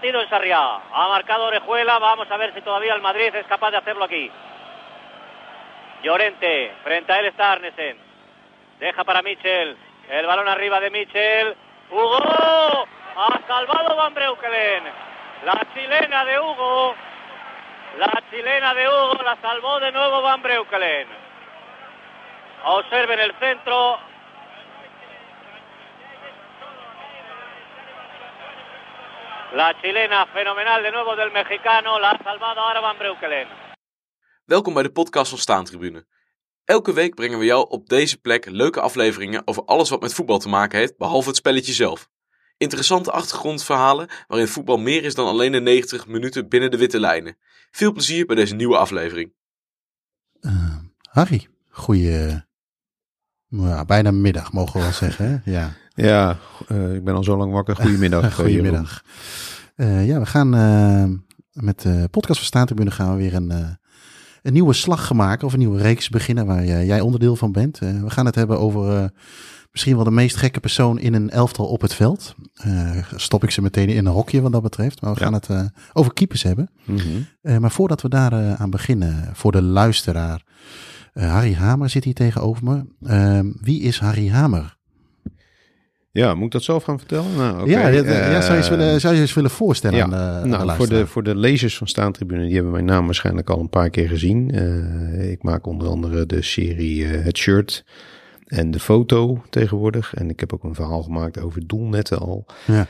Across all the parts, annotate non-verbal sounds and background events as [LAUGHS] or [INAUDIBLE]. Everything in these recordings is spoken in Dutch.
partido en Sarriá. Ha marcado Orejuela. Vamos a ver si todavía el Madrid es capaz de hacerlo aquí. Llorente. Frente a él está Arnesen. Deja para Michel. El balón arriba de Michel. Hugo. Ha salvado Van Breukelen. La chilena de Hugo. La chilena de Hugo la salvó de nuevo Van Breukelen. Observen el centro. La chilena fenomenal de nuevo del mexicano. La ha salvado ahora Van Breukelen. Welkom bij de podcast van Staantribune. Elke week brengen we jou op deze plek leuke afleveringen over alles wat met voetbal te maken heeft, behalve het spelletje zelf. Interessante achtergrondverhalen waarin voetbal meer is dan alleen de 90 minuten binnen de witte lijnen. Veel plezier bij deze nieuwe aflevering. Uh, Harry, goeie, ja, bijna middag mogen we wel zeggen. Hè? Ja, ja uh, ik ben al zo lang wakker. Goedemiddag. [LAUGHS] Goedemiddag. Uh, ja, we gaan met de podcast van Staantribune gaan we weer een, een nieuwe slag maken of een nieuwe reeks beginnen waar jij onderdeel van bent. we gaan het hebben over misschien wel de meest gekke persoon in een elftal op het veld. Stop ik ze meteen in een hokje wat dat betreft. Maar we gaan het over keepers hebben. Mm -hmm. uh, maar voordat we daar aan beginnen, voor de luisteraar. Harry Hamer zit hier tegenover me. Wie is Harry Hamer? Ja, moet ik dat zelf gaan vertellen? Nou, okay. ja, ja, zou, je eens willen, zou je eens willen voorstellen ja, aan, de, nou, aan voor, de, voor de lezers van Staantribune, die hebben mijn naam waarschijnlijk al een paar keer gezien. ik maak onder andere de serie Het Shirt en de foto tegenwoordig. En ik heb ook een verhaal gemaakt over doelnetten al. Ja.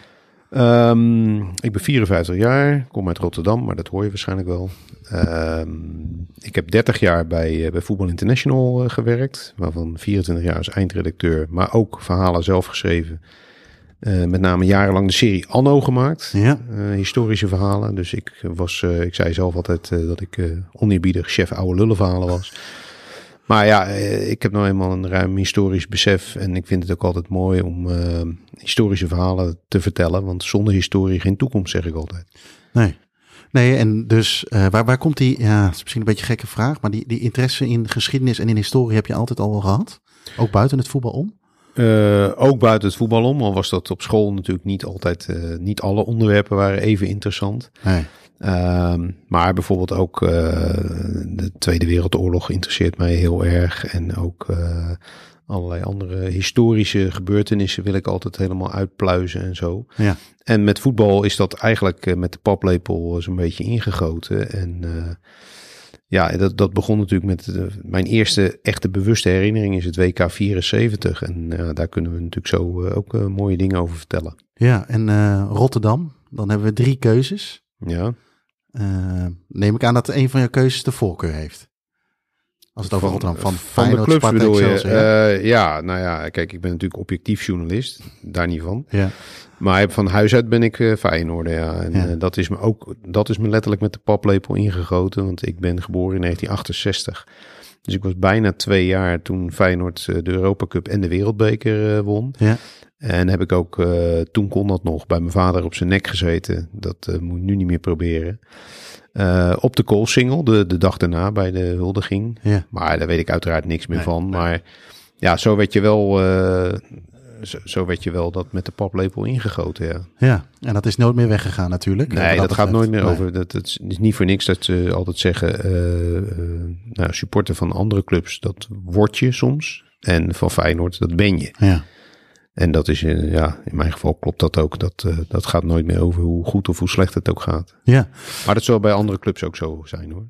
Um, ik ben 54 jaar, kom uit Rotterdam, maar dat hoor je waarschijnlijk wel. Um, ik heb 30 jaar bij, uh, bij Voetbal International uh, gewerkt, waarvan 24 jaar als eindredacteur, maar ook verhalen zelf geschreven. Uh, met name jarenlang de serie Anno gemaakt, ja. historische verhalen. Dus ik was, ik zei zelf altijd dat ik oneerbiedig chef oude lullenverhalen was. Maar ja, eh, ik heb nou eenmaal een ruim historisch besef. En ik vind het ook altijd mooi om uh, historische verhalen te vertellen. Want zonder historie geen toekomst, zeg ik altijd. Nee. Nee, en dus uh, waar, waar komt die, ja, het is misschien een beetje een gekke vraag, maar die, die interesse in geschiedenis en in historie heb je altijd al wel gehad? Ook buiten het voetbal om? Uh, ook buiten het voetbal om, al was dat op school natuurlijk niet altijd, uh, niet alle onderwerpen waren even interessant. Nee. Um, maar bijvoorbeeld ook uh, de Tweede Wereldoorlog interesseert mij heel erg. En ook uh, allerlei andere historische gebeurtenissen wil ik altijd helemaal uitpluizen en zo. Ja. En met voetbal is dat eigenlijk uh, met de paplepel zo'n beetje ingegoten. En ja, dat, dat begon natuurlijk met mijn eerste echte bewuste herinnering is het WK 74. En daar kunnen we natuurlijk zo ook mooie dingen over vertellen. Ja, en Rotterdam, dan hebben we drie keuzes. Ja. Uh, neem ik aan dat een van je keuzes de voorkeur heeft. Als het over Rotterdam van, van Feyenoord, de clubs bedoel je? Ja. Uh, ja, nou ja, kijk, ik ben natuurlijk objectief journalist, daar niet van. Ja. Maar van huis uit ben ik uh, Feyenoord, ja. En ja. dat is me ook, dat is me letterlijk met de paplepel ingegoten, want ik ben geboren in 1968. Dus ik was bijna twee jaar toen Feyenoord de Europa Cup en de Wereldbeker won. Ja. En heb ik ook, uh, toen kon dat nog, bij mijn vader op zijn nek gezeten. Dat uh, moet ik nu niet meer proberen. Uh, op de koolsingel, de, de dag daarna bij de huldiging. Ja. Maar daar weet ik uiteraard niks meer nee, van. Nee. Maar ja, zo werd je wel, zo, zo, werd je wel dat met de paplepel ingegoten, ja. Ja, en dat is nooit meer weggegaan natuurlijk. Nee, dat, dat gaat nooit meer nee. over. Dat, het is niet voor niks dat ze altijd zeggen, nou, supporter van andere clubs, dat word je soms. En van Feyenoord, dat ben je. Ja. En dat is, ja, in mijn geval klopt dat ook. Dat, uh, dat gaat nooit meer over hoe goed of hoe slecht het ook gaat. Ja. Maar dat zal bij andere clubs ook zo zijn hoor.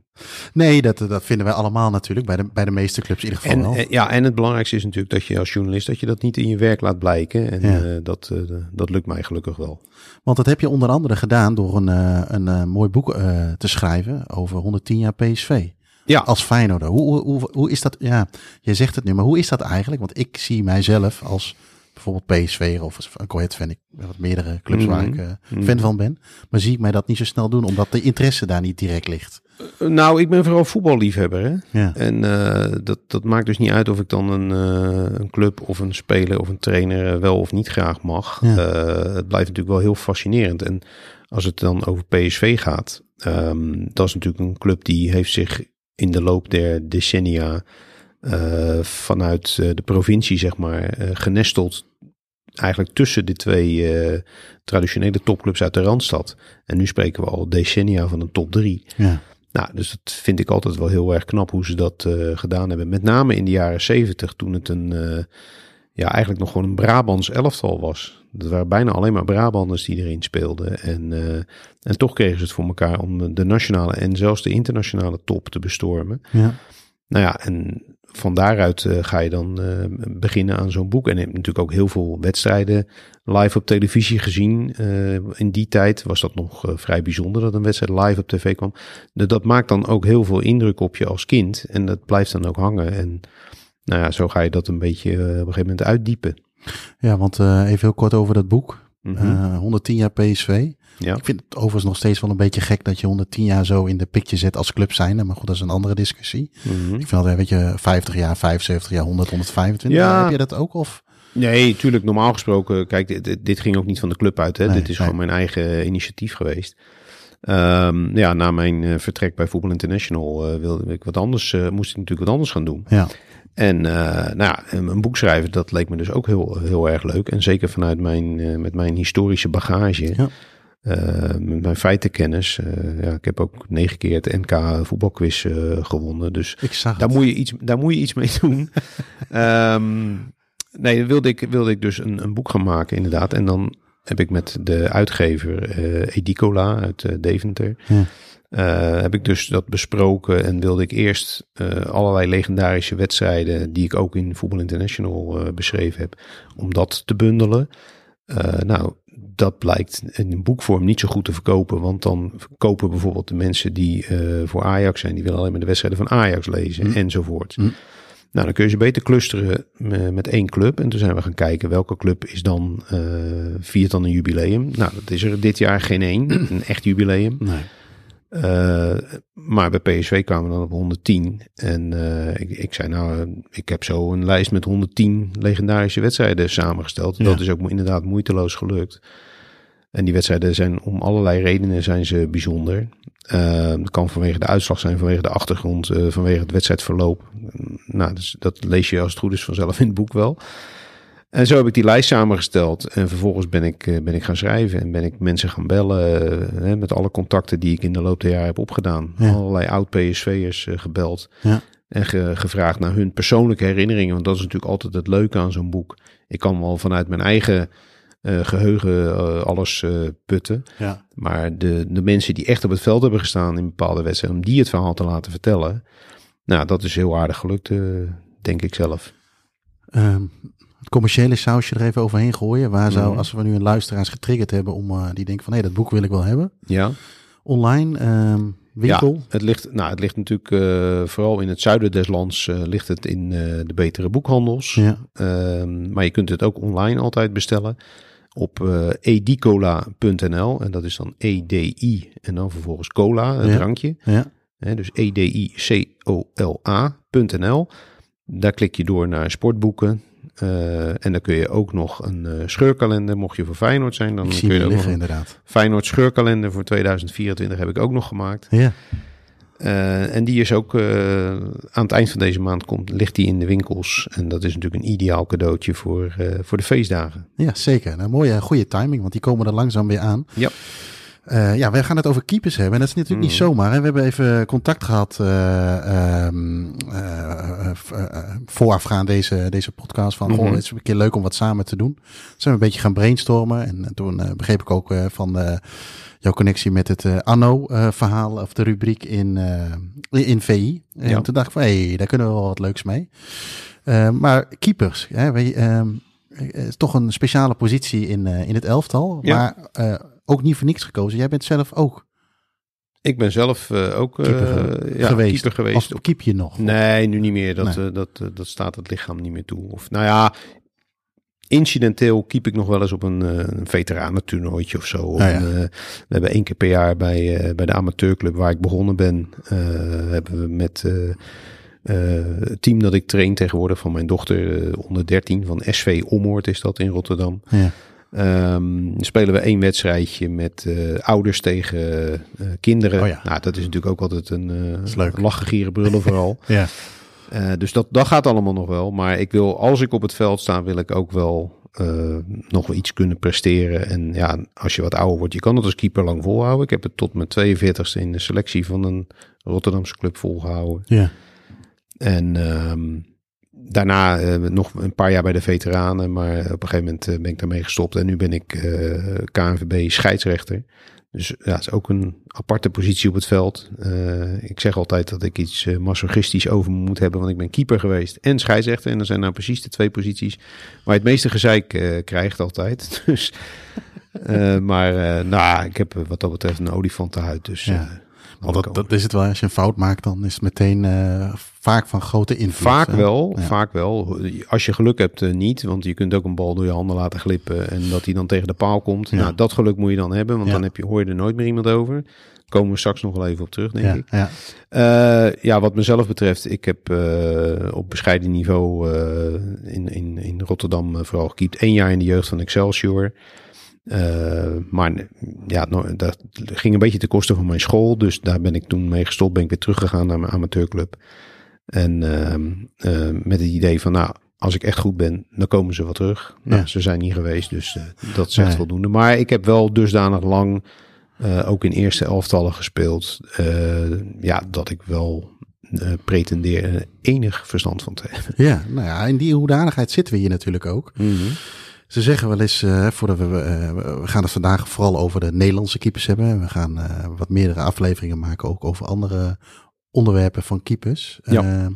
Nee, dat, dat vinden wij allemaal natuurlijk. Bij de, bij de meeste clubs in ieder geval en, wel. Ja, en het belangrijkste is natuurlijk dat je als journalist dat je dat niet in je werk laat blijken. En ja. uh, dat, uh, dat lukt mij gelukkig wel. Want dat heb je onder andere gedaan door een, een, een mooi boek te schrijven over 110 jaar PSV. Ja. Als Feyenoorder. Hoe, hoe, hoe is dat? Ja, je zegt het nu, maar hoe is dat eigenlijk? Want ik zie mijzelf als bijvoorbeeld PSV of een Coët fan. Ik heb meerdere clubs mm -hmm. waar ik uh, fan mm -hmm. van ben. Maar zie ik mij dat niet zo snel doen, omdat de interesse daar niet direct ligt. Uh, nou, ik ben vooral voetballiefhebber. Hè? Ja. En uh, dat, dat maakt dus niet uit of ik dan een, een club of een speler of een trainer wel of niet graag mag. Ja. het blijft natuurlijk wel heel fascinerend. En als het dan over PSV gaat, um, dat is natuurlijk een club die heeft zich in de loop der decennia vanuit uh, de provincie, zeg maar, uh, genesteld eigenlijk tussen de twee eh, traditionele topclubs uit de Randstad. En nu spreken we al decennia van een top drie. Ja. Nou, dus dat vind ik altijd wel heel erg knap hoe ze dat eh, gedaan hebben. Met name in de jaren zeventig, toen het een, eh, ja, eigenlijk nog gewoon een Brabants elftal was. Dat waren bijna alleen maar Brabanders die erin speelden. En, eh, en toch kregen ze het voor elkaar om de nationale en zelfs de internationale top te bestormen. Ja. Nou ja, en van daaruit eh, ga je dan eh, beginnen aan zo'n boek. En je hebt natuurlijk ook heel veel wedstrijden live op televisie gezien. Eh, in die tijd was dat nog vrij bijzonder dat een wedstrijd live op tv kwam. Dat, maakt dan ook heel veel indruk op je als kind. En dat blijft dan ook hangen. En nou ja, zo ga je dat een beetje op een gegeven moment uitdiepen. Ja, want even heel kort over dat boek. Mhm. Eh, 110 jaar PSV. ja. Ik vind het overigens nog steeds wel een beetje gek dat je 110 jaar zo in de pikje zet als club zijnde. Maar goed, dat is een andere discussie. Mhm. Ik vind altijd, weet je, 50 jaar, 75 jaar, 100, 125 Ja. jaar. Heb je dat ook? Of? Nee, tuurlijk, normaal gesproken, kijk, dit, ging ook niet van de club uit. Hè? Nee, dit is nee. gewoon mijn eigen initiatief geweest. Ehm, ja, na mijn eh, vertrek bij Voetbal International eh, wilde ik wat anders, eh, moest ik natuurlijk wat anders gaan doen. Ja. En eh, nou ja, een boek schrijven, dat leek me dus ook heel, heel erg leuk. En zeker vanuit mijn, eh, met mijn historische bagage, Ja. eh, met mijn feitenkennis. ja, ik heb ook negen keer het NK voetbalquiz gewonnen. Dus daar het. moet, je iets, daar moet je iets mee doen. [LAUGHS] Ehm, nee, wilde ik, wilde ik dus een, een boek gaan maken, inderdaad. En dan heb ik met de uitgever Edicola uit Deventer. Ja. Eh, heb ik dus dat besproken en wilde ik eerst eh, allerlei legendarische wedstrijden die ik ook in Voetbal International eh, beschreven heb, om dat te bundelen. Nou, dat blijkt in een boekvorm niet zo goed te verkopen, want dan kopen bijvoorbeeld de mensen die voor Ajax zijn, die willen alleen maar de wedstrijden van Ajax lezen Mm. enzovoort. Mm. Nou, dan kun je ze beter clusteren met één club. En toen zijn we gaan kijken welke club is dan, viert dan een jubileum. Nou, dat is er dit jaar geen één, [CLEARS THROAT] een echt jubileum. Nee. Eh, maar bij PSV kwamen we dan op 110. En eh, ik, ik zei nou, eh, ik heb zo een lijst met 110 legendarische wedstrijden samengesteld. Ja. Dat is ook inderdaad moeiteloos gelukt. En die wedstrijden zijn om allerlei redenen zijn ze bijzonder. Dat kan vanwege de uitslag zijn, vanwege de achtergrond, vanwege het wedstrijdverloop. Nou, dus dat lees je als het goed is vanzelf in het boek wel. En zo heb ik die lijst samengesteld. En vervolgens ben ik, eh, ben ik gaan schrijven en ben ik mensen gaan bellen. eh, hè, met alle contacten die ik in de loop der jaren heb opgedaan. Ja. Allerlei oud-PSV'ers eh, gebeld. Ja. En ge- gevraagd naar hun persoonlijke herinneringen. Want dat is natuurlijk altijd het leuke aan zo'n boek. Ik kan wel vanuit mijn eigen eh, geheugen eh, alles putten. Ja. Maar de, de mensen die echt op het veld hebben gestaan in bepaalde wedstrijden, om die het verhaal te laten vertellen. Nou, dat is heel aardig gelukt, denk ik zelf. Ehm, het commerciële sausje er even overheen gooien. Waar zou, Mhm. als we nu een luisteraars getriggerd hebben om eh, die denken van hé, dat boek wil ik wel hebben. Ja, Online, ehm, winkel. Ja, het ligt, nou, het ligt natuurlijk eh, vooral in het zuiden des lands eh, ligt het in de betere boekhandels. Ja. Ehm, maar je kunt het ook online altijd bestellen op edicola.nl. En dat is dan E-D-I en dan vervolgens cola, het Ja. drankje. Ja. Hè, dus E-D-I-C-O-L-A.nl. Daar klik je door naar sportboeken. Eh, en dan kun je ook nog een eh, scheurkalender, mocht je voor Feyenoord zijn, dan kun je die ook nog liggen inderdaad. Feyenoord scheurkalender voor 2024 heb ik ook nog gemaakt. Ja. Eh, en die is ook aan het eind van deze maand komt, ligt die in de winkels. En dat is natuurlijk een ideaal cadeautje voor, voor de feestdagen. ja, zeker. Nou, mooie, goede timing, want die komen er langzaam weer aan. Ja. Eh, ja, wij gaan het over keepers hebben. En dat is natuurlijk niet Mhm. zomaar. Hè. We hebben even contact gehad eh, ehm, eh, eh, v- eh, voorafgaand deze, deze podcast. Van, goh, Mhm. het is een keer leuk om wat samen te doen. Toen zijn we een beetje gaan brainstormen. En toen begreep ik ook van eh, jouw connectie met het eh, Anno-verhaal of de rubriek in, eh, in VI. En Ja. toen dacht ik van, hé, hey, daar kunnen we wel wat leuks mee. Eh, maar keepers, hè, ehm, eh, is toch een speciale positie in, in het elftal. Ja. Maar ook niet voor niks gekozen. Jij bent zelf ook Ik ben zelf eh, ook eh, Keeper ja, geweest. keeper geweest. Of keep je nog? Nee, nu niet meer. Dat, Nee. eh, dat, dat staat het lichaam niet meer toe. Of nou ja, incidenteel keep ik nog wel eens op een, een veteranentoernooitje of zo. Ja. We hebben één keer per jaar bij, bij de amateurclub waar ik begonnen ben, hebben we met het team dat ik train tegenwoordig van mijn dochter onder 13 van SV Ommoord is dat in Rotterdam. Ja. Dan spelen we één wedstrijdje met eh, ouders tegen eh, kinderen. Oh ja. Nou, dat is natuurlijk ook altijd een is uh, leuk. lachen, gieren, brullen [LAUGHS] vooral. ja. Eh, dus dat, dat gaat allemaal nog wel. Maar ik wil, als ik op het veld sta, wil ik ook wel eh, nog wel iets kunnen presteren. En ja, als je wat ouder wordt, je kan het als keeper lang volhouden. Ik heb het tot mijn 42ste in de selectie van een Rotterdamse club volgehouden. Ja. En ehm, daarna eh, nog een paar jaar bij de veteranen, maar op een gegeven moment eh, ben ik daarmee gestopt. En nu ben ik eh, KNVB scheidsrechter. Dus ja, het is ook een aparte positie op het veld. Ik zeg altijd dat ik iets masochistisch over moet hebben, want ik ben keeper geweest en scheidsrechter. En dat zijn nou precies de twee posities waar je het meeste gezeik krijgt altijd. [LAUGHS] Dus, maar nou, ik heb wat dat betreft een olifantenhuid. Dus Ja. Kan dat, dat is het wel. Als je een fout maakt, dan is het meteen eh, vaak van grote invloed. Vaak hè? wel, Ja. vaak wel. Als je geluk hebt, eh, niet. Want je kunt ook een bal door je handen laten glippen en dat hij dan tegen de paal komt. Ja. Nou, dat geluk moet je dan hebben, want Ja. dan heb je, hoor je er nooit meer iemand over. Komen we straks nog wel even op terug, denk Ja, ik. ja. Eh, ja, wat mezelf betreft, ik heb op bescheiden niveau in, in, in Rotterdam vooral gekiept. Eén jaar in de jeugd van Excelsior. Eh, maar ja, dat ging een beetje ten koste van mijn school. Dus daar ben ik toen mee gestopt. Ben ik weer teruggegaan naar mijn amateurclub. En ehm, eh, met het idee van, nou, als ik echt goed ben, dan komen ze wel terug. Nou, ze zijn niet geweest, dus eh, dat zegt Nee. voldoende. Maar ik heb wel dusdanig lang ook in eerste elftallen gespeeld. ja, dat ik wel eh, pretendeer er enig verstand van te hebben. ja, nou ja, in die hoedanigheid zitten we hier natuurlijk ook. Ze zeggen wel eens, eh, voordat we, eh, we gaan het vandaag vooral over de Nederlandse keepers hebben. We gaan eh, wat meerdere afleveringen maken, ook over andere onderwerpen van keepers. Ja.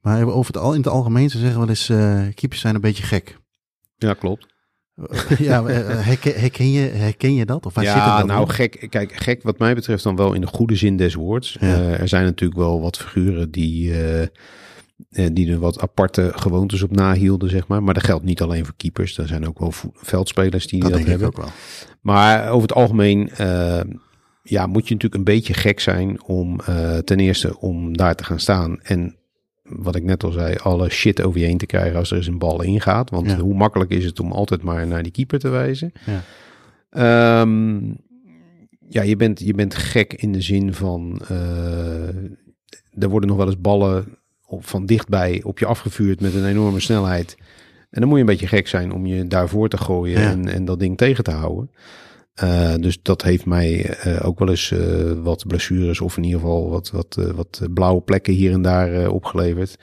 Maar over het al, in het algemeen, ze zeggen wel eens, keepers zijn een beetje gek. Ja, klopt. ja, herken, herken, je, herken je dat? Of waar zit ja, dan nou in? gek. Kijk, gek wat mij betreft dan wel in de goede zin des woords. Ja. Er zijn natuurlijk wel wat figuren die, die er wat aparte gewoontes op nahielden, zeg maar. Maar dat geldt niet alleen voor keepers. Er zijn ook wel veldspelers die Dat dat, denk ik hebben. ook wel. Maar over het algemeen eh, ja, moet je natuurlijk een beetje gek zijn om eh, ten eerste om daar te gaan staan. En wat ik net al zei, alle shit over je heen te krijgen als er eens een bal ingaat. Want Ja. hoe makkelijk is het om altijd maar naar die keeper te wijzen. Ja. Ehm, ja, je bent, je bent gek in de zin van. eh, er worden nog wel eens ballen op, van dichtbij op je afgevuurd met een enorme snelheid. En dan moet je een beetje gek zijn om je daarvoor te gooien Ja. en, en dat ding tegen te houden. Eh, dus dat heeft mij eh, ook wel eens eh, wat blessures of in ieder geval wat, wat, wat blauwe plekken hier en daar opgeleverd.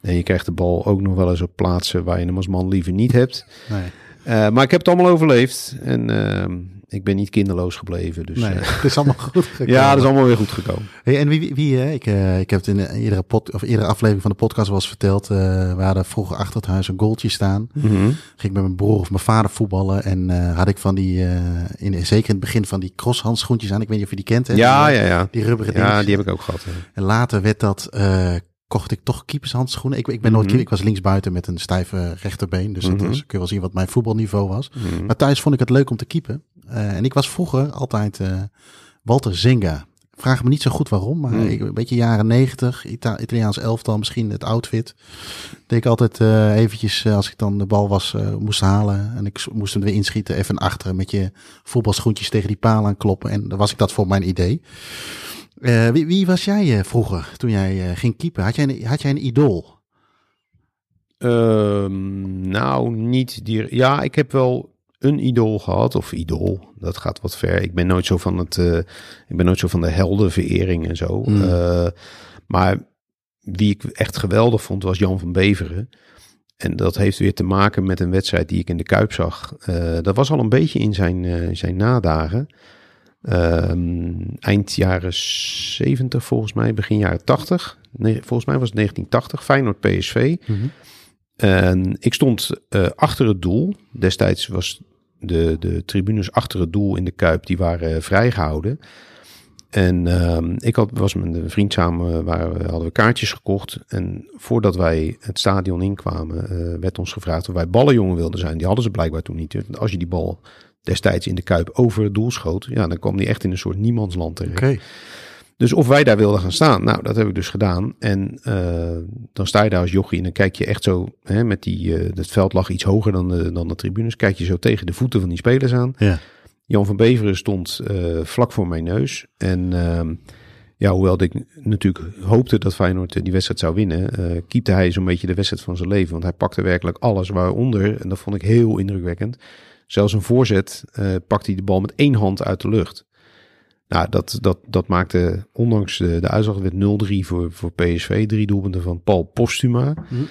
En je krijgt de bal ook nog wel eens op plaatsen waar je hem als man liever niet hebt. Nee, Eh, maar ik heb het allemaal overleefd. En ehm, ik ben niet kinderloos gebleven. Dus nee, eh, het is allemaal goed [LAUGHS] gekomen. ja, dat is allemaal weer goed gekomen. Hey, en wie, wie, hè? Ik, eh, ik heb het in een eerdere, pod, of eerdere aflevering van de podcast wel eens verteld. eh, we hadden vroeger achter het huis een goaltje staan. Ging ik met mijn broer of mijn vader voetballen. En eh, had ik van die, eh, in, zeker in het begin van die crosshandschoentjes aan. Ik weet niet of je die kent. Hè? Ja, die, ja, ja. Die rubberen Ja, dingetjes. die heb ik ook gehad. hè. En later werd dat, eh, kocht ik toch keepershandschoenen. Ik, ik ben nooit Mhm. keeper. Ik was linksbuiten met een stijve rechterbeen. Dus dat Mhm. was, kun je wel zien wat mijn voetbalniveau was. Mhm. Maar thuis vond ik het leuk om te keepen. Eh, en ik was vroeger altijd eh, Walter Zenga. Vraag me niet zo goed waarom, maar Hmm. ik, een beetje jaren negentig, Ita Italiaans elftal, misschien het outfit. Deed ik altijd eh, eventjes, als ik dan de bal was, moest halen en ik moest hem weer inschieten, even achteren met je voetbalschoentjes tegen die paal aan kloppen. En dan was ik dat voor mijn idee. Eh, wie, wie was jij eh, vroeger toen jij eh, ging keepen? Had jij, een, had jij een idool? Ehm, nou, niet die. Ja, ik heb wel een idool gehad. Of idool, dat gaat wat ver. Ik ben nooit zo van het. ik ben nooit zo van de heldenverering en zo. Hmm. Maar wie ik echt geweldig vond, was Jan van Beveren. En dat heeft weer te maken met een wedstrijd die ik in de Kuip zag. Dat was al een beetje in zijn, zijn nadagen. Ehm, eind jaren 70 volgens mij, begin jaren 80. Nee, volgens mij was het 1980, Feyenoord PSV. En ik stond eh, achter het doel. Destijds was de, de tribunes achter het doel in de Kuip, die waren eh, vrijgehouden. En ehm, ik had, was met een vriend samen, waar, we- hadden we kaartjes gekocht. En voordat wij het stadion inkwamen, eh, werd ons gevraagd of wij ballenjongen wilden zijn. Die hadden ze blijkbaar toen niet. Als je die bal destijds in de Kuip over het doel schoot, ja, dan kwam die echt in een soort niemandsland terecht. Dus of wij daar wilden gaan staan. Nou, dat heb ik dus gedaan. En eh, dan sta je daar als jochie en dan kijk je echt zo, hè, met die, eh het veld lag iets hoger dan de, dan de tribunes, kijk je zo tegen de voeten van die spelers aan. Ja. Jan van Beveren stond eh, vlak voor mijn neus. En ehm, ja, hoewel ik natuurlijk hoopte dat Feyenoord die wedstrijd zou winnen, uh, keepte hij zo'n beetje de wedstrijd van zijn leven. Want hij pakte werkelijk alles, waaronder, en dat vond ik heel indrukwekkend, zelfs een voorzet uh, pakte hij de bal met één hand uit de lucht. Nou, dat, dat, dat maakte, ondanks de, de uitslag, werd 0-3 voor, voor PSV. Drie doelpunten van Paul Postuma. Mm.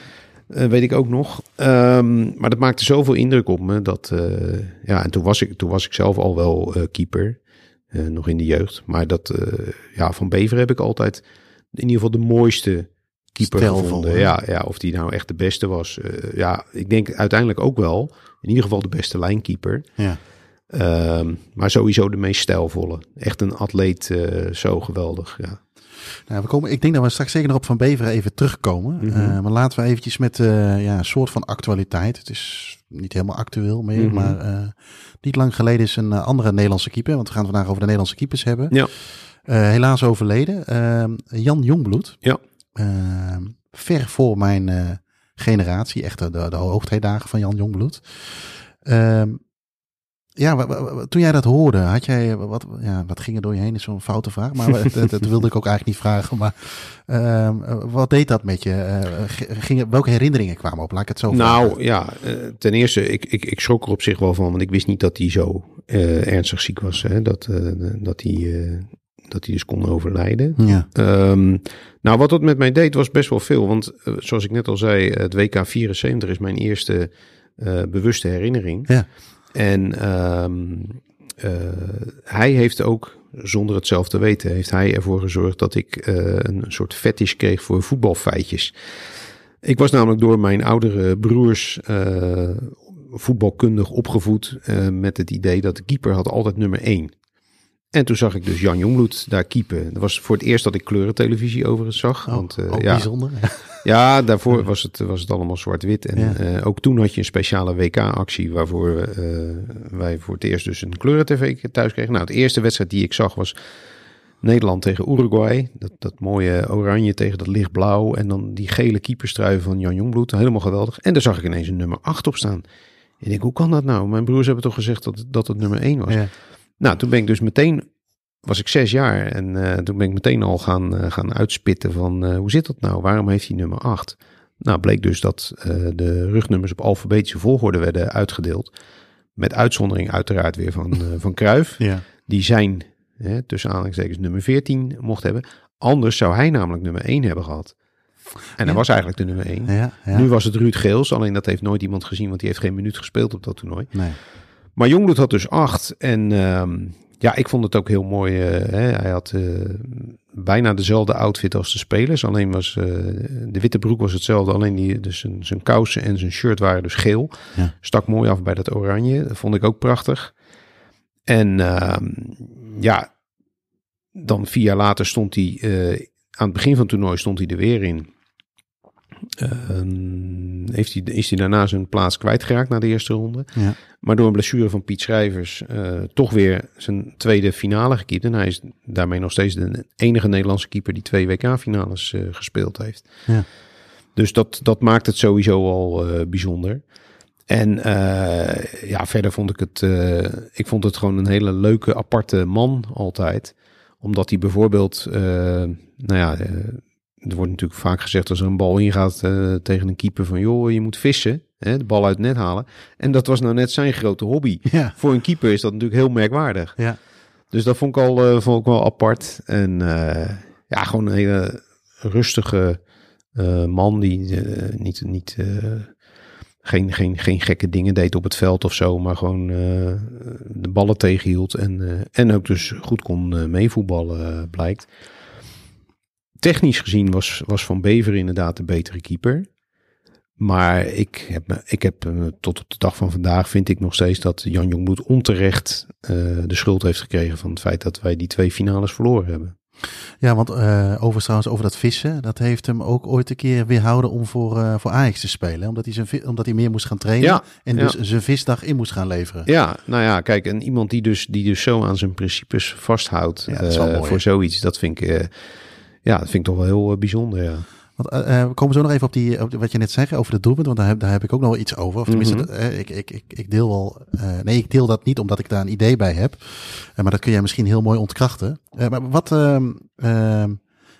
weet ik ook nog. Um, maar dat maakte zoveel indruk op me. Dat, uh, ja, en toen was, ik, toen was ik zelf al wel uh, keeper. Nog in de jeugd. Maar dat, ja, van Bever heb ik altijd in ieder geval de mooiste keeper gevonden. Ja, ja, of die nou echt de beste was. ja, ik denk uiteindelijk ook wel. In ieder geval de beste lijnkeeper. Ja. Um, maar sowieso de meest stijlvolle. Echt een atleet, uh, zo geweldig. Ja. Nou, we komen, ik denk dat we straks zeker nog op Van Beveren even terugkomen. Mm -hmm. uh, maar laten we eventjes met uh, ja, een soort van actualiteit. Het is niet helemaal actueel meer, mm -hmm. maar niet lang geleden is een andere Nederlandse keeper. Want we gaan het vandaag over de Nederlandse keepers hebben. Ja. helaas overleden. Ehm, Jan Jongbloed. Ja. Ehm, ver voor mijn generatie. Echt de, de hoogtijdagen van Jan Jongbloed. Ehm, ja, toen jij dat hoorde, had jij wat, ja, wat ging er door je heen? Is zo'n foute vraag, maar dat, dat, wilde ik ook eigenlijk niet vragen. Maar uh, wat deed dat met je? Uh, ging, welke herinneringen kwamen op? Laat ik het zo Nou vragen. ja, ten eerste, ik, ik, ik schrok er op zich wel van, want ik wist niet dat hij zo uh, ernstig ziek was. Hè? Dat, dat hij dat hij dus kon overlijden. Ja. Um, nou, wat dat met mij deed was best wel veel. Want zoals ik net al zei, het WK 74 is mijn eerste bewuste herinnering. Ja. En um, uh, hij heeft ook, zonder het zelf te weten, heeft hij ervoor gezorgd dat ik een soort fetish kreeg voor voetbalfeitjes. Ik was namelijk door mijn oudere broers voetbalkundig opgevoed met het idee dat de keeper had altijd nummer 1. En toen zag ik dus Jan Jongbloed daar keepen. Dat was voor het eerst dat ik kleurentelevisie overigens zag. Oh, want, ook ja, bijzonder. [LAUGHS] Ja, daarvoor was het, was het allemaal zwart-wit. En ja. uh, ook toen had je een speciale WK-actie waarvoor uh, wij voor het eerst dus een kleurentv thuis kregen. Nou, de eerste wedstrijd die ik zag was Nederland tegen Uruguay. Dat, dat mooie oranje tegen dat lichtblauw. En dan die gele keeperstrui van Jan Jongbloed. Helemaal geweldig. En daar zag ik ineens een nummer 8 op staan. En ik denk, hoe kan dat nou? Mijn broers hebben toch gezegd dat, dat het nummer 1 was. Ja. Nou, toen ben ik dus meteen was ik zes jaar en uh, toen ben ik meteen al gaan, uh, gaan uitspitten van uh, hoe zit dat nou? Waarom heeft hij nummer 8? Nou, bleek dus dat de rugnummers op alfabetische volgorde werden uitgedeeld. Met uitzondering uiteraard weer van, van Kruif. [LAUGHS] Ja. Die zijn, hè, tussen aanhalingstekens, nummer 14 mocht hebben. Anders zou hij namelijk nummer 1 hebben gehad. En hij was eigenlijk de nummer 1. Ja, ja. Nu was het Ruud Geels, alleen dat heeft nooit iemand gezien, want die heeft geen minuut gespeeld op dat toernooi. Nee. Maar Jongbloed had dus 8 en... Uh, ja, ik vond het ook heel mooi. Uh, hè. Hij had uh, bijna dezelfde outfit als de spelers. Alleen was uh, de witte broek was hetzelfde. Alleen die, dus zijn, zijn kousen en zijn shirt waren dus geel. Ja. Stak mooi af bij dat oranje. Dat vond ik ook prachtig. En ehm, ja, dan vier jaar later stond hij... aan het begin van het toernooi stond hij er weer in. Uh, heeft hij, is hij daarna zijn plaats kwijtgeraakt na de eerste ronde. Ja. Maar door een blessure van Piet Schrijvers uh, toch weer zijn tweede finale gekiept. En hij is daarmee nog steeds de enige Nederlandse keeper die twee WK-finales uh, gespeeld heeft. Ja. Dus dat, dat maakt het sowieso al uh, bijzonder. En ja, verder vond ik het, ik vond het gewoon een hele leuke, aparte man altijd. Omdat hij bijvoorbeeld, nou ja er wordt natuurlijk vaak gezegd als er een bal ingaat uh, tegen een keeper van joh, je moet vissen, hè, de bal uit het net halen. En dat was nou net zijn grote hobby. Ja. Voor een keeper is dat natuurlijk heel merkwaardig. Ja. Dus dat vond ik al uh, vond ik wel apart. En uh, ja, gewoon een hele rustige man die niet, niet geen, geen, geen gekke dingen deed op het veld of zo, maar gewoon de ballen tegenhield en, en ook dus goed kon meevoetballen, blijkt technisch gezien was, was Van Bever inderdaad de betere keeper. Maar ik heb, ik heb tot op de dag van vandaag vind ik nog steeds dat Jan Jongbloed onterecht uh, de schuld heeft gekregen van het feit dat wij die twee finales verloren hebben. Ja, want uh, overigens trouwens over dat vissen, dat heeft hem ook ooit een keer weerhouden om voor, uh, voor Ajax te spelen. Omdat hij, zijn, omdat hij meer moest gaan trainen ja, en dus zijn visdag in moest gaan leveren. Ja, nou ja, kijk, en iemand die dus, die dus zo aan zijn principes vasthoudt ja, voor zoiets, dat vind ik ja, dat vind ik toch wel heel uh, bijzonder, ja. Want, uh, we komen zo nog even op, die, op wat je net zei over de doelpunt, want daar heb, daar heb ik ook nog wel iets over. Of tenminste, Mhm. uh, ik, ik, ik, ik deel wel. Uh, nee, ik deel dat niet omdat ik daar een idee bij heb. Maar dat kun jij misschien heel mooi ontkrachten. Maar wat. Uh,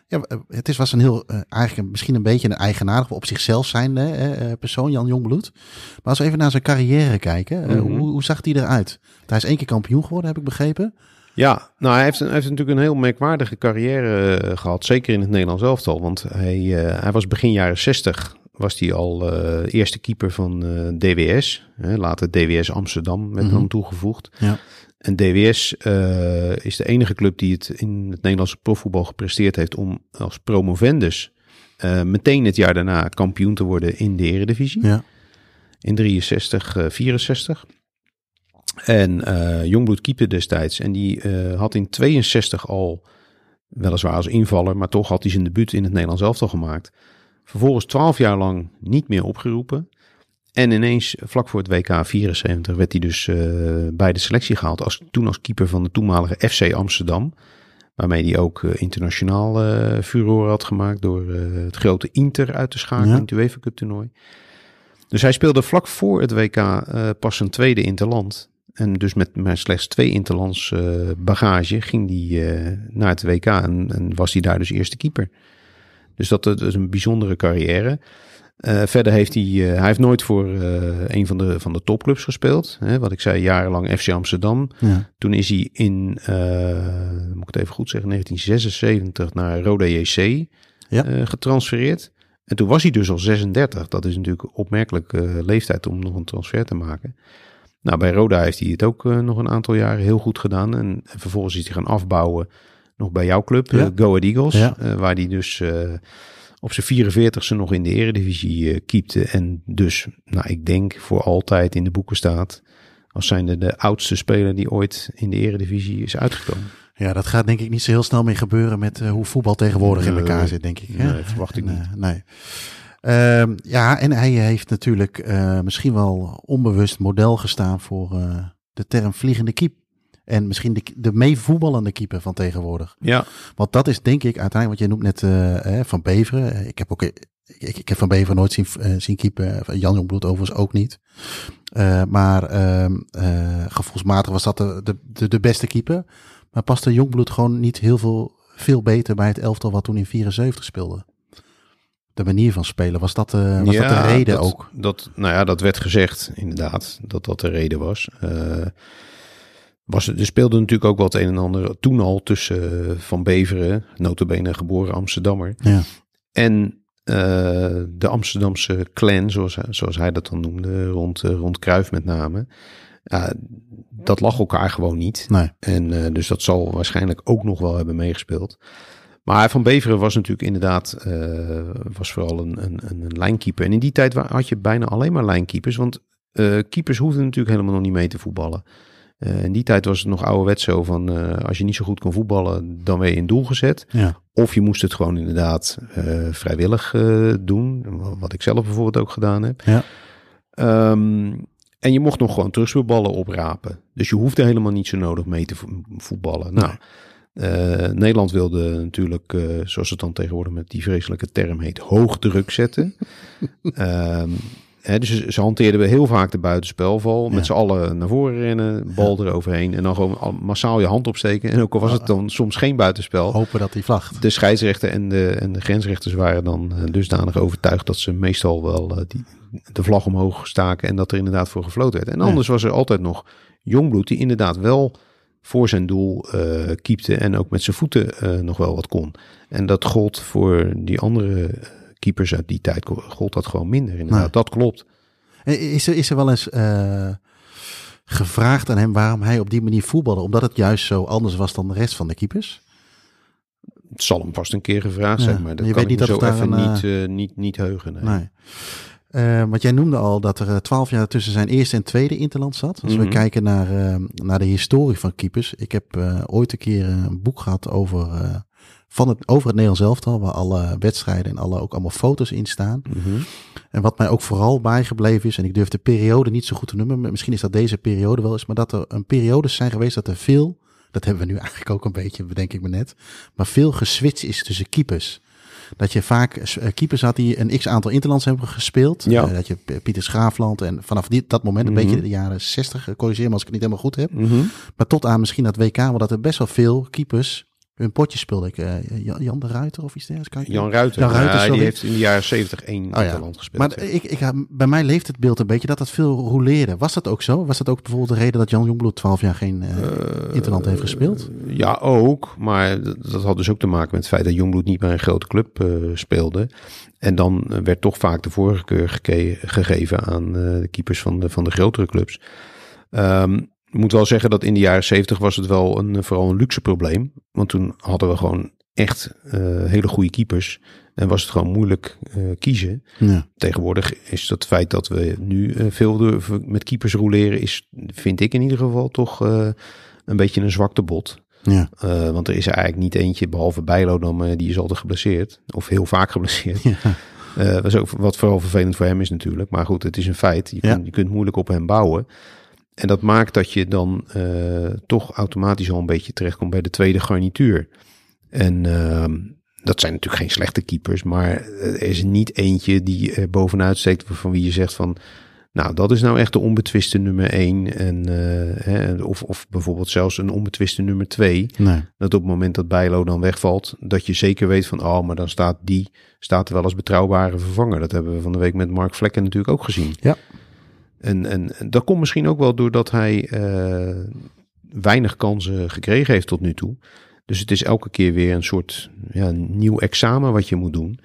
ja, het is, was een heel, eigenlijk misschien een beetje een eigenaardig op zichzelf zijnde persoon, Jan Jongbloed. Maar als we even naar zijn carrière kijken, mm-hmm. hoe, hoe zag hij eruit? Hij is één keer kampioen geworden, heb ik begrepen. Ja, nou hij heeft, hij heeft natuurlijk een heel merkwaardige carrière uh, gehad, zeker in het Nederlands elftal. Want hij, uh, hij was begin jaren 60, was hij al uh, eerste keeper van DWS, hè, later DWS Amsterdam werd dan toegevoegd. Ja. En DWS is de enige club die het in het Nederlandse profvoetbal gepresteerd heeft om als promovendus meteen het jaar daarna kampioen te worden in de eredivisie. Ja. In 63, uh, 64. En uh, Jongbloed keepte destijds. En die uh, had in 62 al, weliswaar als invaller, maar toch had hij zijn debuut in het Nederlands elftal gemaakt. Vervolgens 12 jaar lang niet meer opgeroepen. En ineens, vlak voor het WK 74, werd hij dus uh, bij de selectie gehaald. Als, toen als keeper van de toenmalige FC Amsterdam. Waarmee hij ook internationaal uh, furore had gemaakt door het grote Inter uit te schakelen ja. in het UEFA Cup toernooi. Dus hij speelde vlak voor het WK pas zijn tweede interland. En dus met maar slechts twee interlands bagage ging hij naar het WK en, en, was hij daar dus eerste keeper. Dus dat, dat is een bijzondere carrière. Uh, verder heeft hij, hij heeft nooit voor een van de, van de topclubs gespeeld. Hè, wat ik zei, jarenlang FC Amsterdam. Ja. Toen is hij in, moet ik het even goed zeggen, 1976 naar Roda JC ja. getransfereerd. En toen was hij dus al 36. Dat is natuurlijk een opmerkelijke leeftijd om nog een transfer te maken. Nou, bij Roda heeft hij het ook nog een aantal jaren heel goed gedaan. En, en vervolgens is hij gaan afbouwen nog bij jouw club, Ja. Go Ahead Eagles. Ja. waar hij dus op zijn 44ste nog in de eredivisie keepte. En dus, nou, ik denk voor altijd in de boeken staat. Als zijnde de oudste speler die ooit in de eredivisie is uitgekomen. Ja, dat gaat denk ik niet zo heel snel meer gebeuren met hoe voetbal tegenwoordig in elkaar zit, denk ik. hè? Nee, verwacht ik En, niet. nee. Uh, ja, en hij heeft natuurlijk uh, misschien wel onbewust model gestaan voor uh, de term vliegende keep. En misschien de, de meevoetballende keeper van tegenwoordig. Ja. Want dat is denk ik uiteindelijk, wat je noemt net uh, Van Beveren. Ik heb ook, ik, ik heb Van Beveren nooit zien, uh, zien keeper. Jan Jongbloed overigens ook niet. Uh, maar uh, gevoelsmatig was dat de, de, de, de beste keeper. Maar paste Jongbloed gewoon niet heel veel, veel beter bij het elftal wat toen in 74 speelde. De manier van spelen, was dat, uh, was ja, dat de reden dat, ook? Dat, nou ja, dat werd gezegd inderdaad, dat dat de reden was. Uh, was er speelde natuurlijk ook wat een en ander toen al tussen uh, Van Beveren, notabene geboren Amsterdammer, ja. en de Amsterdamse clan, zoals, zoals hij dat dan noemde, rond, rond Kruif met name. dat lag elkaar gewoon niet. Nee. En dus dat zal waarschijnlijk ook nog wel hebben meegespeeld. Maar Van Beveren was natuurlijk inderdaad uh, was vooral een, een, een lijnkeeper. En in die tijd had je bijna alleen maar lijnkeepers. Want uh, keepers hoefden natuurlijk helemaal nog niet mee te voetballen. Uh, in die tijd was het nog ouderwets zo van als je niet zo goed kon voetballen, dan werd je in doel gezet. Ja. Of je moest het gewoon inderdaad vrijwillig doen. Wat ik zelf bijvoorbeeld ook gedaan heb. Ja. Um, en je mocht nog gewoon terugspeelballen oprapen. Dus je hoefde helemaal niet zo nodig mee te voetballen. Nou, uh, Nederland wilde natuurlijk, uh, zoals het dan tegenwoordig met die vreselijke term heet, hoog druk zetten. um, [LAUGHS] hè, dus ze, ze hanteerden we heel vaak de buitenspelval. Met Ja. z'n allen naar voren rennen, bal eroverheen. En dan gewoon al- massaal je hand opsteken. En ook al was het dan soms geen buitenspel. Hopen dat hij vlagt. De scheidsrechter en de, en de grensrechters waren dan eh, dusdanig overtuigd dat ze meestal wel eh, die, de vlag omhoog staken en dat er inderdaad voor gefloten werd. En Ja. anders was er altijd nog Jongbloed die inderdaad wel voor zijn doel eh keepte en ook met zijn voeten eh, nog wel wat kon. En dat gold voor die andere eh, keepers uit die tijd, gold dat gewoon minder. Inderdaad, dat klopt. Is er, is er wel eens gevraagd aan hem waarom hij op die manier voetbalde? Omdat het juist zo anders was dan de rest van de keepers? Het zal hem vast een keer gevraagd Ja, zijn, maar dat je kan weet niet of zo even een, niet, niet, niet heugen. nee. Nee. Eh, want jij noemde al dat er twaalf jaar tussen zijn eerste en tweede interland zat. Als we Mhm. kijken naar, eh, naar de historie van keepers. Ik heb eh, ooit een keer een boek gehad over, eh, van het, over het Nederlands elftal. Waar alle wedstrijden en alle, ook allemaal foto's in staan. Mhm. En wat mij ook vooral bijgebleven is, en ik durf de periode niet zo goed te noemen, maar misschien is dat deze periode wel eens, maar dat er een periodes zijn geweest dat er veel, dat hebben we nu [LAUGHS] eigenlijk ook een beetje, bedenk ik me net, maar veel geswitcht is tussen keepers. Dat je vaak eh, keepers had die een x aantal interlands hebben gespeeld. Ja. Eh, dat je Pieter Schaafland en vanaf die, dat moment, een Mhm. beetje de jaren 60, eh, corrigeer me als ik het niet helemaal goed heb. Mhm. Maar tot aan misschien dat WK, want dat er best wel veel keepers hun potje speelden. Ik, eh, Jan, de Ruiter of iets dergelijks. kan ik- Jan Ruiter, Jan Ruiter, Ja, die sorry. heeft in de jaren 70 één Oh ja. interland gespeeld. Maar ja. ik, ik, bij mij leeft het beeld een beetje dat dat veel roleerde. Was dat ook zo? Was dat ook bijvoorbeeld de reden dat Jan Jongbloed 12 jaar geen eh, interland heeft gespeeld? Ja, ook. Maar dat, dat had dus ook te maken met het feit dat Jongbloed niet bij een grote club eh, speelde. En dan eh, werd toch vaak de voorkeur gegeven aan eh, de keepers van de, van de grotere clubs. Ehm, ik moet wel zeggen dat in de jaren 70 was het wel een, vooral een luxe probleem. Want toen hadden we gewoon echt eh, hele goede keepers. En was het gewoon moeilijk eh, kiezen. Ja. Tegenwoordig is dat feit dat we nu eh, veel door- met keepers roleren, is, vind ik in ieder geval toch eh, een beetje een zwakte bot. Ja. Eh, want er is er eigenlijk niet eentje, behalve Bijlo dan, eh, die is altijd geblesseerd. Of heel vaak geblesseerd. Ja. Eh, is ook wat vooral vervelend voor hem is natuurlijk. Maar goed, het is een feit. Je, Ja. kunt, je kunt moeilijk op hem bouwen. En dat maakt dat je dan eh, toch automatisch al een beetje terechtkomt bij de tweede garnituur. En ehm, dat zijn natuurlijk geen slechte keepers, maar er is niet eentje die er bovenuit steekt van wie je zegt van, nou dat is nou echt de onbetwiste nummer één. En, eh, hè, of, of bijvoorbeeld zelfs een onbetwiste nummer twee. Nee. Dat op het moment dat Bijlo dan wegvalt, dat je zeker weet van, oh, maar dan staat die staat er wel als betrouwbare vervanger. Dat hebben we van de week met Mark Vlekken natuurlijk ook gezien. Ja. En, en, dat komt misschien ook wel doordat hij eh, weinig kansen gekregen heeft tot nu toe. Dus het is elke keer weer een soort ja, nieuw examen wat je moet doen.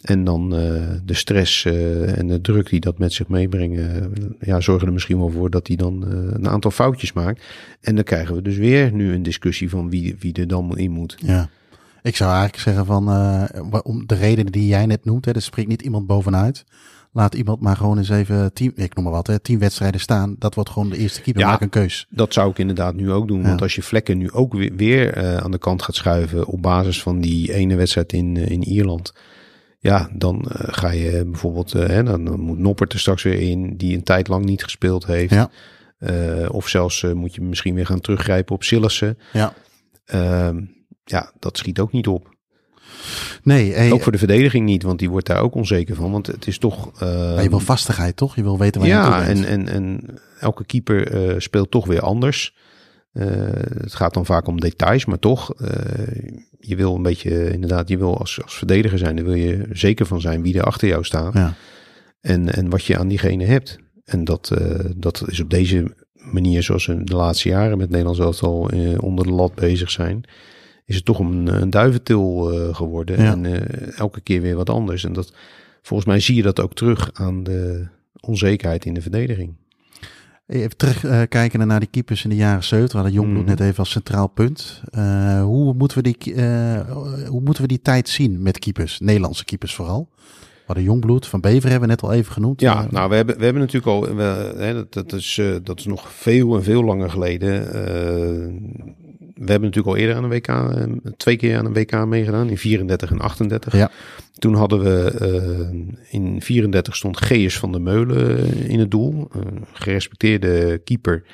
En dan eh, de stress eh, en de druk die dat met zich meebrengen, ja, zorgen er misschien wel voor dat hij dan een aantal foutjes maakt. En dan krijgen we dus weer nu een discussie van wie, wie er dan in moet. Ja. Ik zou eigenlijk zeggen van, om de redenen die jij net noemt, hè, er spreekt niet iemand bovenuit. Laat iemand maar gewoon eens even tien, ik noem maar wat, hè, tien wedstrijden staan. Dat wordt gewoon de eerste keeper. Ja. Maak een keus. Dat zou ik inderdaad nu ook doen. Want als je vlekken nu ook weer, weer eh, aan de kant gaat schuiven op basis van die ene wedstrijd in, eh, in Ierland. Ja, dan eh, ga je bijvoorbeeld, hè, dan, moet Noppert er straks weer in, die een tijd lang niet gespeeld heeft. Ja. Of zelfs moet je misschien weer gaan teruggrijpen op Sillissen. Ja. Ehm, ja, dat schiet ook niet op. Nee, hey, Ook voor de verdediging niet, want die wordt daar ook onzeker van. Want het is toch... eh, maar je wil vastigheid, toch? Je wil weten waar je ja, toe en, bent. en, en elke keeper eh, speelt toch weer anders. Eh, het gaat dan vaak om details, maar toch, eh, je wil een beetje, inderdaad, je wil als, als verdediger zijn, daar wil je zeker van zijn wie er achter jou staat Ja. en, en wat je aan diegene hebt. En dat, eh, dat is op deze manier, zoals we de laatste jaren met Nederland zelfs al eh, onder de lat bezig zijn, is het toch een, een duiventil eh, geworden. Ja. En eh, elke keer weer wat anders. En dat, volgens mij zie je dat ook terug aan de onzekerheid in de verdediging. Even terugkijken naar die keepers in de jaren 70. We hadden Jongbloed Mhm. net even als centraal punt. Eh, hoe, moeten we die, eh, hoe moeten we die tijd zien met keepers? Nederlandse keepers vooral. We hadden Jongbloed, Van Bever hebben we net al even genoemd. Ja, Eh, nou, we hebben, we hebben natuurlijk al, we, hè, dat, dat, is, eh, dat is nog veel en veel langer geleden. We hebben natuurlijk al eerder aan een WK, eh, twee keer aan een WK meegedaan, in 34 en 38. Ja. Toen hadden we, eh, in 34 stond Geus van der Meulen in het doel. Een gerespecteerde keeper.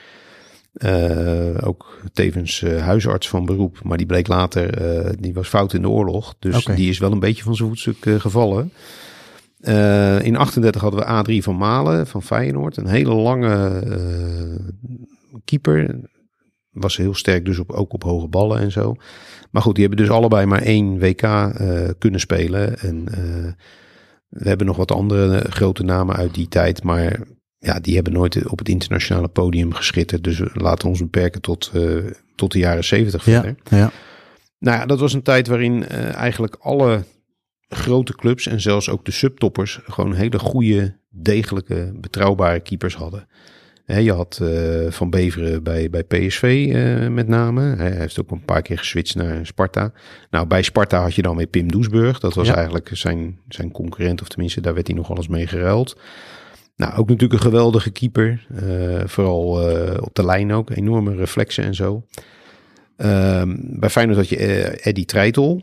Eh, ook tevens eh, huisarts van beroep, maar die bleek later, die was fout in de oorlog. Dus die is wel een beetje van zijn voetstuk gevallen. In 38 hadden we A3 van Malen van Feyenoord. Een hele lange keeper. Was heel sterk dus op, ook op hoge ballen en zo. Maar goed, die hebben dus allebei maar één WK eh, kunnen spelen. En eh, we hebben nog wat andere eh, grote namen uit die tijd. Maar ja, die hebben nooit op het internationale podium geschitterd. Dus we laten ons beperken tot, tot de jaren 70 ja, verder. ja, Nou ja, dat was een tijd waarin eigenlijk alle grote clubs en zelfs ook de subtoppers gewoon hele goede, degelijke, betrouwbare keepers hadden. Je had eh, Van Beveren bij, bij PSV eh, met name. Hij heeft ook een paar keer geswitcht naar Sparta. Nou, bij Sparta had je dan weer Pim Doesburg. Dat was Ja. eigenlijk zijn, zijn concurrent, of tenminste, daar werd hij nog eens mee geruild. Nou, ook natuurlijk een geweldige keeper. eh, vooral op de lijn ook. Enorme reflexen en zo. Ehm, bij Feyenoord had je Eddie Treitel.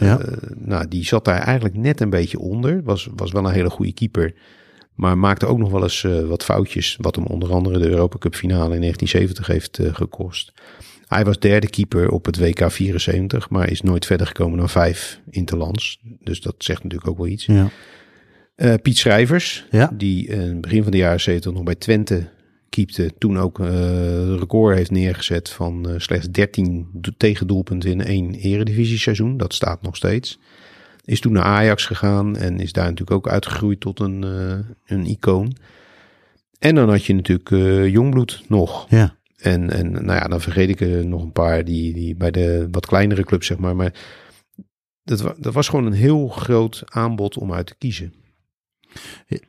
Ja. Nou, die zat daar eigenlijk net een beetje onder. Was, was wel een hele goede keeper. Maar maakte ook nog wel eens eh, wat foutjes. Wat hem onder andere de Europa Cup finale in 1970 heeft eh, gekost. Hij was derde keeper op het WK 74, maar is nooit verder gekomen dan vijf interlands. Dus dat zegt natuurlijk ook wel iets. Ja. Eh, Piet Schrijvers, Ja. die in begin van de jaren 70 nog bij Twente keepte. Toen ook eh record heeft neergezet van slechts 13 do- tegendoelpunten in één eredivisie-seizoen. Dat staat nog steeds. Is toen naar Ajax gegaan en is daar natuurlijk ook uitgegroeid tot een, eh, een icoon. En dan had je natuurlijk eh, Jongbloed nog. Ja. En, en nou ja, dan vergeet ik er nog een paar die, die bij de wat kleinere clubs, zeg maar. Maar dat, dat was gewoon een heel groot aanbod om uit te kiezen.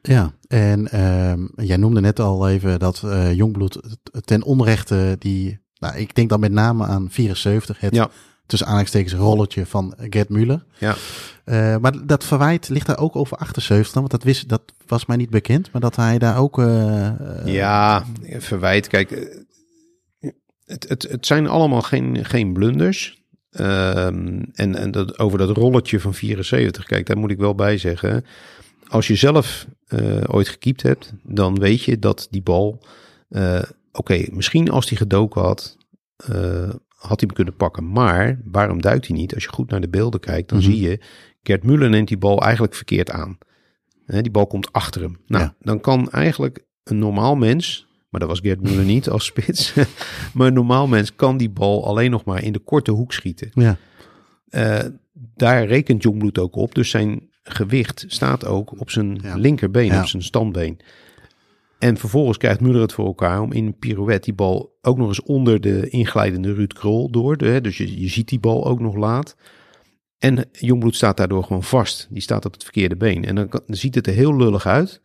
Ja, en ehm, jij noemde net al even dat eh, Jongbloed ten onrechte die, nou, ik denk dan met name aan 74, het Ja. Tussen aanhalingstekens rolletje van Gert Muller. Ja. Eh, maar dat verwijt ligt daar ook over 78 dan, want dat, wist, dat was mij niet bekend, maar dat hij daar ook... eh, eh, Ja, verwijt. Kijk, het, het, het zijn allemaal geen, geen blunders. Ehm, en en dat, over dat rolletje van 74, kijk, daar moet ik wel bij zeggen. Als je zelf ooit gekiept hebt, dan weet je dat die bal... Oké, misschien als hij gedoken had, had hij hem kunnen pakken. Maar waarom duikt hij niet? Als je goed naar de beelden kijkt, dan Mhm. zie je... Gert Muller neemt die bal eigenlijk verkeerd aan. Die bal komt achter hem. Nou, Ja. dan kan eigenlijk een normaal mens... Maar dat was Gert Muller niet als spits. [LAUGHS] maar een normaal mens kan die bal alleen nog maar in de korte hoek schieten. Ja, Eh, daar rekent Jongbloed ook op. Dus zijn gewicht staat ook op zijn Ja. linkerbeen, Ja. op zijn standbeen. En vervolgens krijgt Muller het voor elkaar om in een pirouette die bal ook nog eens onder de inglijdende Ruud Krol door. De, dus je, je ziet die bal ook nog laat. En Jongbloed staat daardoor gewoon vast. Die staat op het verkeerde been. En dan, kan- dan ziet het er heel lullig uit.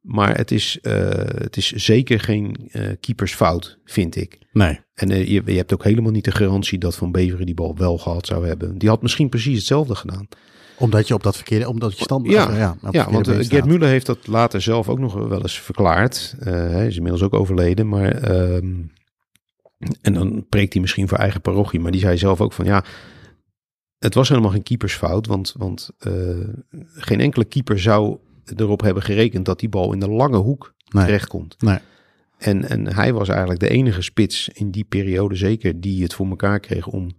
Maar het is, eh, het is zeker geen eh, keepersfout, vind ik. nee. En eh, je, je hebt ook helemaal niet de garantie dat Van Beveren die bal wel gehad zou hebben. Die had misschien precies hetzelfde gedaan. Omdat je op dat verkeerde, omdat je stand... Ja, ja, want eh, Gert staat. Muller heeft dat later zelf ook nog wel eens verklaard. Eh, hij is inmiddels ook overleden, maar... ehm, en dan preekt hij misschien voor eigen parochie. Maar die zei zelf ook van ja... Het was helemaal geen keepersfout. Want, want eh, geen enkele keeper zou erop hebben gerekend... dat die bal in de lange hoek Nee. terechtkomt. Nee. En, en hij was eigenlijk de enige spits in die periode zeker... die het voor elkaar kreeg om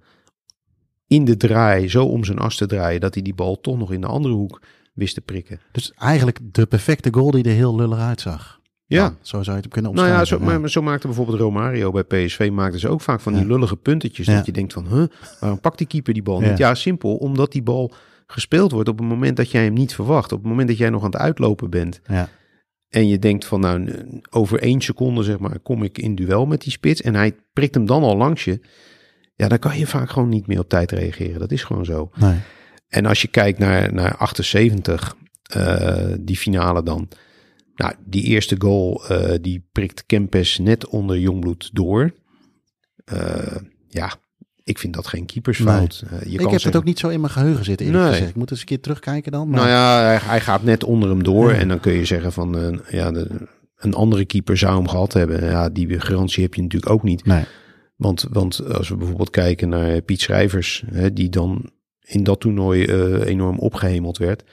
in de draai... zo om zijn as te draaien... dat hij die bal toch nog in de andere hoek wist te prikken. Dus eigenlijk de perfecte goal die er heel lullig uitzag. Ja, zo zou je het kunnen Nou ja, omschrijven. zo, maar, maar zo maakte bijvoorbeeld Romario bij PSV maakte ze ook vaak van die Ja. lullige puntetjes. Dat je denkt van, huh, waarom pakt die keeper die bal niet? Ja. Ja, simpel, omdat die bal gespeeld wordt op het moment dat jij hem niet verwacht. Op het moment dat jij nog aan het uitlopen bent. Ja. En je denkt van, nou, over één seconde zeg maar, kom ik in duel met die spits. En hij prikt hem dan al langs je. Ja, dan kan je vaak gewoon niet meer op tijd reageren. Dat is gewoon zo. Nee. En als je kijkt naar, naar 78, eh, die finale dan. Nou, die eerste goal, eh, die prikt Kempes net onder Jongbloed door. Eh, ja, ik vind dat geen keepersfout. Je ik kan heb het zeggen- ook niet zo in mijn geheugen zitten eerlijk Nee. gezegd. Ik moet eens een keer terugkijken dan. Maar... Nou ja, hij, hij gaat net onder hem door. Ja. En dan kun je zeggen van, ja, de, een andere keeper zou hem gehad hebben. Ja, die garantie heb je natuurlijk ook niet. Nee. Want, want als we bijvoorbeeld kijken naar Piet Schrijvers, hè, die dan in dat toernooi eh, enorm opgehemeld werd.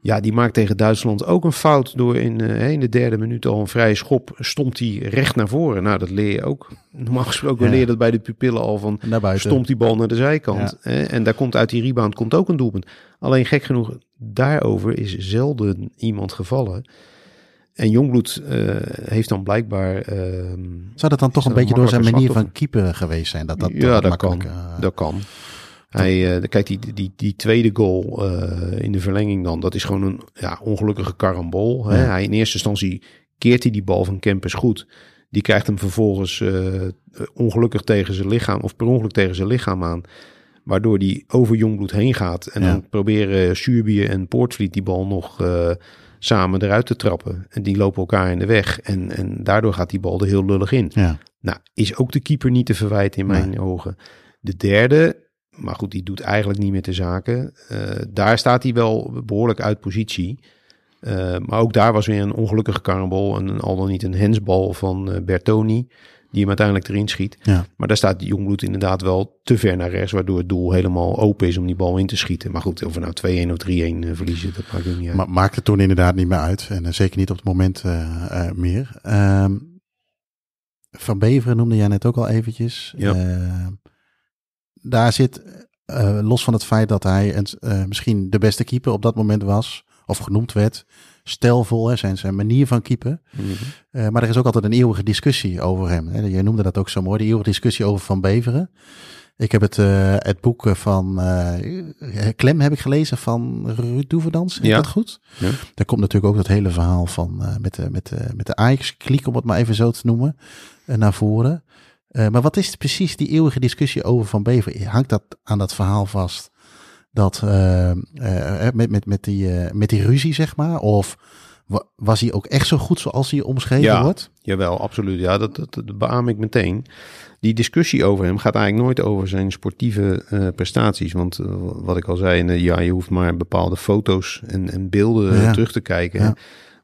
Ja, die maakt tegen Duitsland ook een fout door in, eh, in de derde minuut al een vrije schop. Stond hij recht naar voren. Nou, dat leer je ook. [LAUGHS] Normaal gesproken Ja. leer je dat bij de pupillen al van. Stomt die bal naar de zijkant. Hè? En daar komt uit die rebound komt ook een doelpunt. Alleen gek genoeg, daarover is zelden iemand gevallen. En Jongbloed eh, heeft dan blijkbaar... ehm, Zou dat dan toch een beetje door zijn manier van keeper geweest zijn? Dat dat ja, dat kan. eh, dat kan. Hij, eh, kijk, die, die, die tweede goal in de verlenging dan, dat is gewoon een ja, ongelukkige karambol. Hè? Ja. Hij, in eerste instantie keert hij die bal van Kempers goed. Die krijgt hem vervolgens ongelukkig tegen zijn lichaam, of per ongeluk tegen zijn lichaam aan. Waardoor die over Jongbloed heen gaat. En Ja. dan proberen Suurbier en Poortvliet die bal nog samen eruit te trappen. En die lopen elkaar in de weg. En, en daardoor gaat die bal er heel lullig in. ja. Nou, is ook de keeper niet te verwijten in mijn ogen. De derde, maar goed, die doet eigenlijk niet meer de zaken. Eh, daar staat hij wel behoorlijk uit positie. Eh, maar ook daar was weer een ongelukkige karambol. En al dan niet een hensbal van eh, Bertoni. Die hem uiteindelijk erin schiet. Ja. Maar daar staat Jongbloed inderdaad wel te ver naar rechts. Waardoor het doel helemaal open is om die bal in te schieten. Maar goed, of we nou 2-1 of 3-1 eh, verliezen, dat maakt ook niet uit. Maar maakt het toen inderdaad niet meer uit. En eh, zeker niet op het moment eh, meer. Ehm, Van Beveren noemde jij net ook al eventjes. Ja. Eh, daar zit, los van het feit dat hij een, misschien de beste keeper op dat moment was, of genoemd werd, stelvol, hè, zijn, zijn manier van keeper. Eh, maar er is ook altijd een eeuwige discussie over hem. Hè. Jij noemde dat ook zo mooi, de eeuwige discussie over Van Beveren. Ik heb het, eh, het boek van eh, Klem heb ik gelezen van Ruud Doeverdans. Is Ja. dat goed? Ja. Daar komt natuurlijk ook dat hele verhaal van eh, met de, met de, met de Ajax-kliek, om het maar even zo te noemen, eh, naar voren. Eh, maar wat is precies die eeuwige discussie over Van Beveren? Hangt dat aan dat verhaal vast? Dat eh, eh, met, met, met, die, eh, met die ruzie, zeg maar? Of wa- was hij ook echt zo goed zoals hij omschreven Ja. wordt? Jawel, absoluut. Ja, dat, dat, dat beaam ik meteen. Die discussie over hem gaat eigenlijk nooit over zijn sportieve eh, prestaties. Want eh, wat ik al zei, eh, ja, je hoeft maar bepaalde foto's en, en beelden Ja. terug te kijken. Ja.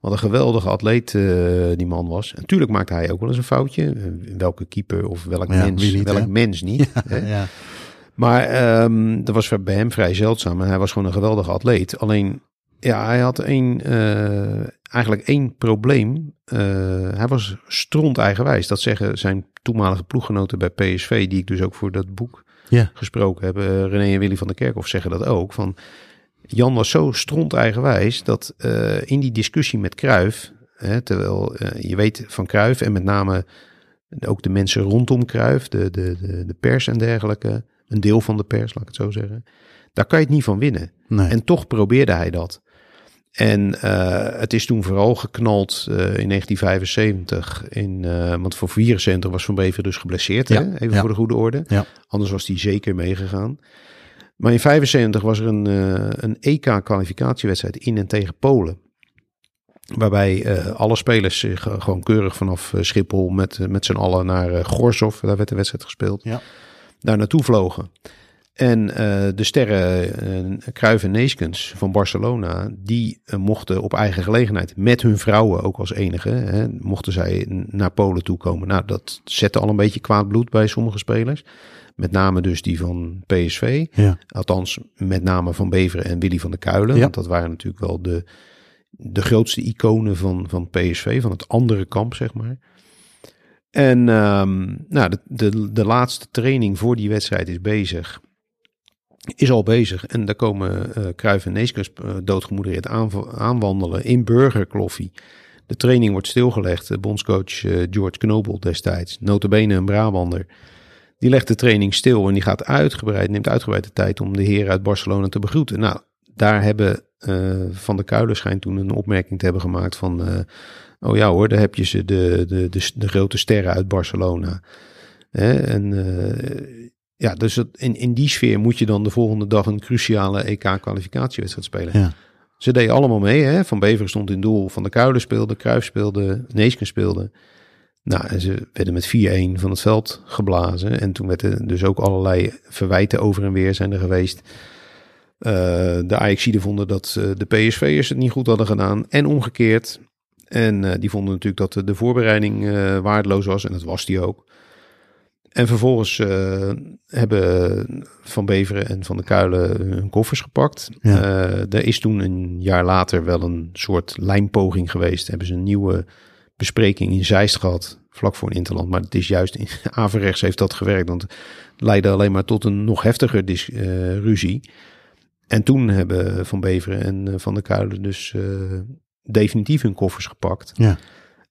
Wat een geweldige atleet eh, die man was. En natuurlijk maakte hij ook wel eens een foutje. Eh, welke keeper of welk Ja, mens, niet, welk hè? mens niet. [LAUGHS] hè? ja. Maar ehm, dat was bij hem vrij zeldzaam. En hij was gewoon een geweldige atleet. Alleen, ja, hij had één, eh, eigenlijk één probleem. Eh, hij was stront eigenwijs. Dat zeggen zijn toenmalige ploeggenoten bij PSV, die ik dus ook voor dat boek Ja. gesproken heb. Eh, René en Willy van der Kerkhof zeggen dat ook. Van, Jan was zo stront eigenwijs dat in die discussie met hè, terwijl je weet van Cruijff en met name ook de mensen rondom Cruijff, de, de, de, de pers en dergelijke, een deel van de pers, laat ik het zo zeggen, daar kan je het niet van winnen. Nee. En toch probeerde hij dat. En eh, het is toen vooral geknald eh, in 1975. In, eh, want voor 74 was Van Bever dus geblesseerd. Ja, Hè? Even ja. voor de goede orde. Ja. Anders was hij zeker meegegaan. Maar in 75 was er een, een EK-kwalificatiewedstrijd in en tegen Polen. Waarbij alle spelers zich gewoon keurig vanaf Schiphol met, met z'n allen naar Gorsov, daar werd de wedstrijd gespeeld, Ja. Daar naartoe vlogen. En eh, de sterren eh Cruijff en Neeskens van Barcelona, die eh, mochten op eigen gelegenheid met hun vrouwen ook als enige, hè, mochten zij naar Polen toekomen. Nou, dat zette al een beetje kwaad bloed bij sommige spelers. Met name dus die van PSV. Ja. Althans, met name Van Beveren en Willy van der Kuilen. Ja. Want dat waren natuurlijk wel de, de grootste iconen van, van PSV, van het andere kamp, zeg maar. En ehm, nou, de, de, de laatste training voor die wedstrijd is bezig. Is al bezig. En daar komen eh Cruijff en Neeskens uh, doodgemoedereerd aanv- aanwandelen in burgerkloffie. De training wordt stilgelegd. De bondscoach eh, George Knobel destijds, notabene een Brabander, die legt de training stil en die gaat uitgebreid, neemt uitgebreid de tijd om de heren uit Barcelona te begroeten. Nou, daar hebben eh, Van der Kuilen schijnt toen een opmerking te hebben gemaakt van, eh, oh ja hoor, daar heb je ze, de, de, de, de grote sterren uit Barcelona. Hè? En eh, ja, dus in, in die sfeer moet je dan de volgende dag een cruciale EK-kwalificatiewedstrijd spelen. Ja. Ze deden allemaal mee. Hè? Van Beveren stond in doel. Van der Kuilen speelde. Kruijff speelde. Neesken speelde. Nou, en ze werden met 4-1 van het veld geblazen. En toen werden dus ook allerlei verwijten over en weer zijn er geweest. Uh, de Ajaxiden vonden dat uh, de PSV'ers het niet goed hadden gedaan. En omgekeerd. En uh, die vonden natuurlijk dat de voorbereiding uh, waardeloos was. En dat was die ook. En vervolgens uh, hebben Van Beveren en Van der Kuilen hun koffers gepakt. Ja. Er is toen een jaar later wel een soort lijnpoging geweest. Hebben ze een nieuwe bespreking in Zeist gehad, vlak voor een interland. Maar het is juist in [LAUGHS] averechts heeft dat gewerkt. Want het leidde alleen maar tot een nog heftiger dis, ruzie. En toen hebben Van Beveren en Van der Kuilen dus definitief hun koffers gepakt. Ja.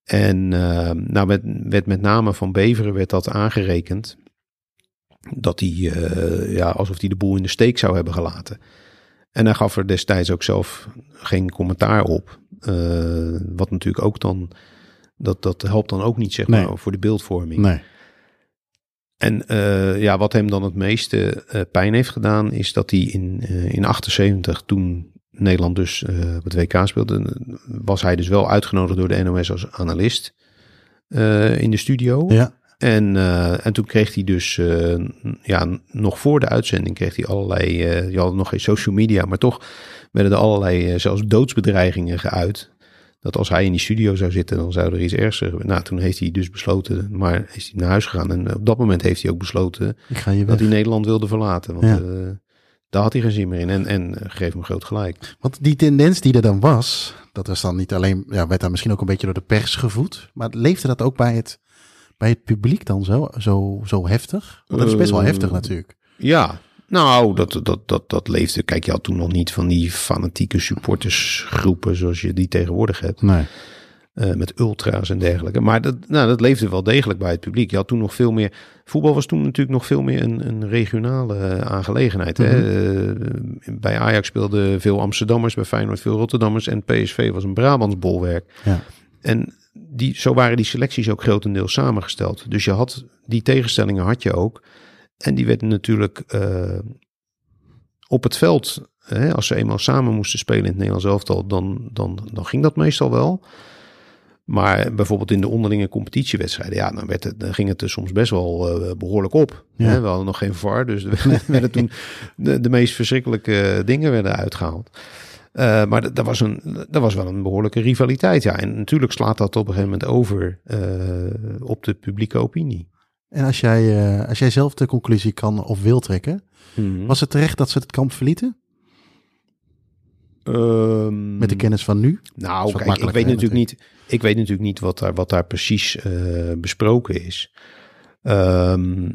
En uh, nou werd, werd met name van Beveren werd dat aangerekend. Dat hij, uh, ja, alsof hij de boel in de steek zou hebben gelaten. En hij gaf er destijds ook zelf geen commentaar op. Uh, wat natuurlijk ook dan, dat, dat helpt dan ook niet zeg maar Nee. voor de beeldvorming. Nee. En uh, ja, wat hem dan het meeste pijn heeft gedaan, is dat hij in, uh, in 78, toen Nederland dus uh, op het WK speelde, was hij dus wel uitgenodigd door de NOS als analist uh, in de studio. Ja. En, uh, en toen kreeg hij dus, uh, ja, nog voor de uitzending kreeg hij allerlei, je had nog geen social media, maar toch werden er allerlei, zelfs doodsbedreigingen geuit. Dat als hij in die studio zou zitten, dan zou er iets ergs gebeuren. Nou, toen heeft hij dus besloten, maar is hij naar huis gegaan. En op dat moment heeft hij ook besloten Ik ga je dat hij. Nederland wilde verlaten. Want Ja. Daar had hij geen zin meer in. En, en uh, geef hem groot gelijk. Want die tendens die er dan was, dat was dan niet alleen, ja, werd dan misschien ook een beetje door de pers gevoed. Maar leefde dat ook bij het bij het publiek dan zo, zo, zo heftig? Want dat is best wel Eh, heftig natuurlijk. Ja, nou, dat, dat, dat, dat leefde. Kijk, je had toen nog niet van die fanatieke supportersgroepen zoals je die tegenwoordig hebt. Nee. Eh, met ultra's en dergelijke. Maar dat, nou, dat leefde wel degelijk bij het publiek. Je had toen nog veel meer. Voetbal was toen natuurlijk nog veel meer een, een regionale eh, aangelegenheid. hè. Eh, bij Ajax speelden veel Amsterdammers, bij Feyenoord veel Rotterdammers. En PSV was een Brabants bolwerk. Ja. En die, zo waren die selecties ook grotendeels samengesteld. Dus je had die tegenstellingen had je ook. En die werden natuurlijk op het veld. Hè, als ze eenmaal samen moesten spelen in het Nederlands elftal, dan, dan, dan ging dat meestal wel. Maar bijvoorbeeld in de onderlinge competitiewedstrijden, ja, dan, werd het, dan ging het er soms best wel eh, behoorlijk op. Ja. Hè, we hadden nog geen VAR, dus er [LAUGHS] werden toen de, de meest verschrikkelijke dingen werden uitgehaald. Eh, maar dat, was een, dat was wel een behoorlijke rivaliteit. Ja. En natuurlijk slaat dat op een gegeven moment over eh, op de publieke opinie. En als jij, als jij zelf de conclusie kan of wil trekken, was het terecht dat ze het kamp verlieten? Ehm, Met de kennis van nu? Nou, kijk, ik weet hè, natuurlijk niet, ik weet natuurlijk niet wat daar, wat daar precies eh, besproken is. Ehm,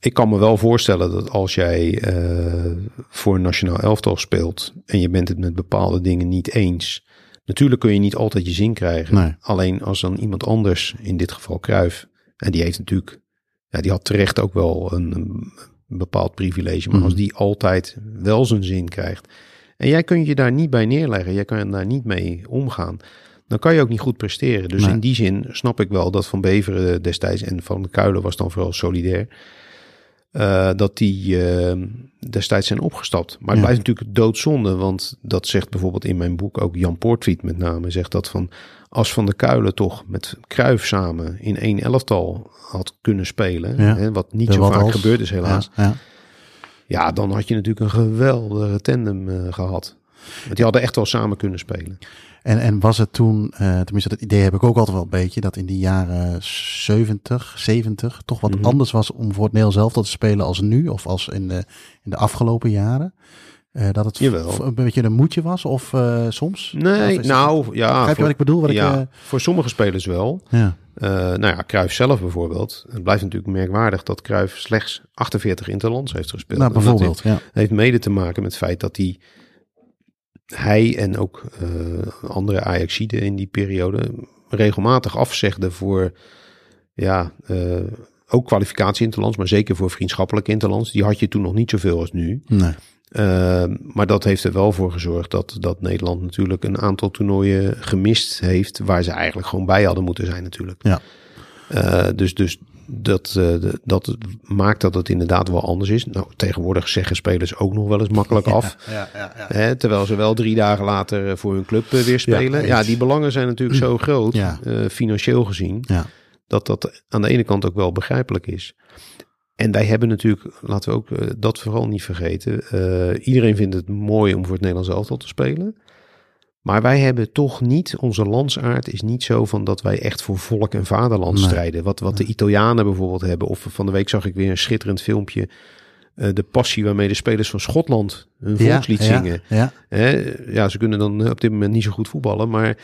ik kan me wel voorstellen dat als jij eh, voor een nationaal elftal speelt en je bent het met bepaalde dingen niet eens, natuurlijk kun je niet altijd je zin krijgen. Nee. Alleen als dan iemand anders, in dit geval Kruif, en die heeft natuurlijk, ja, die had terecht ook wel een, een bepaald privilege, maar Mhm. als die altijd wel zijn zin krijgt en jij kunt je daar niet bij neerleggen, jij kan daar niet mee omgaan, dan kan je ook niet goed presteren. Dus Nee. in die zin snap ik wel dat Van Beveren destijds en Van de Kuilen was dan vooral solidair. eh, dat die eh, destijds zijn opgestapt. Maar het Ja. blijft natuurlijk doodzonde, want dat zegt bijvoorbeeld in mijn boek ook Jan Poortvliet met name. Zegt dat van als Van de Kuilen toch met Kruif samen in één elftal had kunnen spelen, Ja. hè, wat niet De zo wat vaak als. gebeurd is helaas. Ja, ja. Dan had je natuurlijk een geweldige tandem eh, gehad. Want die hadden echt wel samen kunnen spelen. En, en was het toen, eh, tenminste dat idee heb ik ook altijd wel een beetje, dat in die jaren 70, 70 toch wat Mhm. anders was om voor het Nederlands elftal te spelen als nu of als in de, in de afgelopen jaren? Eh, dat het een beetje een moedje was of soms? Of Nee, het- nou ja. Begrijp je voor- wat ik bedoel? Wat ja, ik, voor sommige spelers wel. ja. Eh nou ja, Cruijff zelf bijvoorbeeld. Het blijft natuurlijk merkwaardig dat Cruijff slechts 48 interlands heeft gespeeld. nou, bijvoorbeeld. Ja. heeft, mede te maken met het feit dat hij, hij en ook eh, andere Ajaxiden in die periode regelmatig afzegden voor ja, eh, ook kwalificatie interlands, maar zeker voor vriendschappelijk interlands. Die had je toen nog niet zoveel als nu. Nee. Uh, maar dat heeft er wel voor gezorgd dat, dat Nederland natuurlijk een aantal toernooien gemist heeft. Waar ze eigenlijk gewoon bij hadden moeten zijn natuurlijk. Ja. Uh, dus dus dat, uh, de, dat maakt dat het inderdaad wel anders is. Nou, tegenwoordig zeggen spelers ook nog wel eens makkelijk af. Ja, ja, ja. Hè, terwijl ze wel drie dagen later voor hun club weer spelen. Ja, die belangen zijn natuurlijk zo groot, financieel gezien. Ja. Dat dat aan de ene kant ook wel begrijpelijk is. En wij hebben natuurlijk, laten we ook uh, dat vooral niet vergeten. Uh, iedereen vindt het mooi om voor het Nederlands elftal te spelen. Maar wij hebben toch niet, onze landsaard is niet zo van dat wij echt voor volk en vaderland Nee. strijden. Wat, wat de Italianen bijvoorbeeld hebben. Of van de week zag ik weer een schitterend filmpje. Uh, de passie waarmee de spelers van Schotland hun volkslied ja, zingen. Ja, ja, ze kunnen dan op dit moment niet zo goed voetballen, maar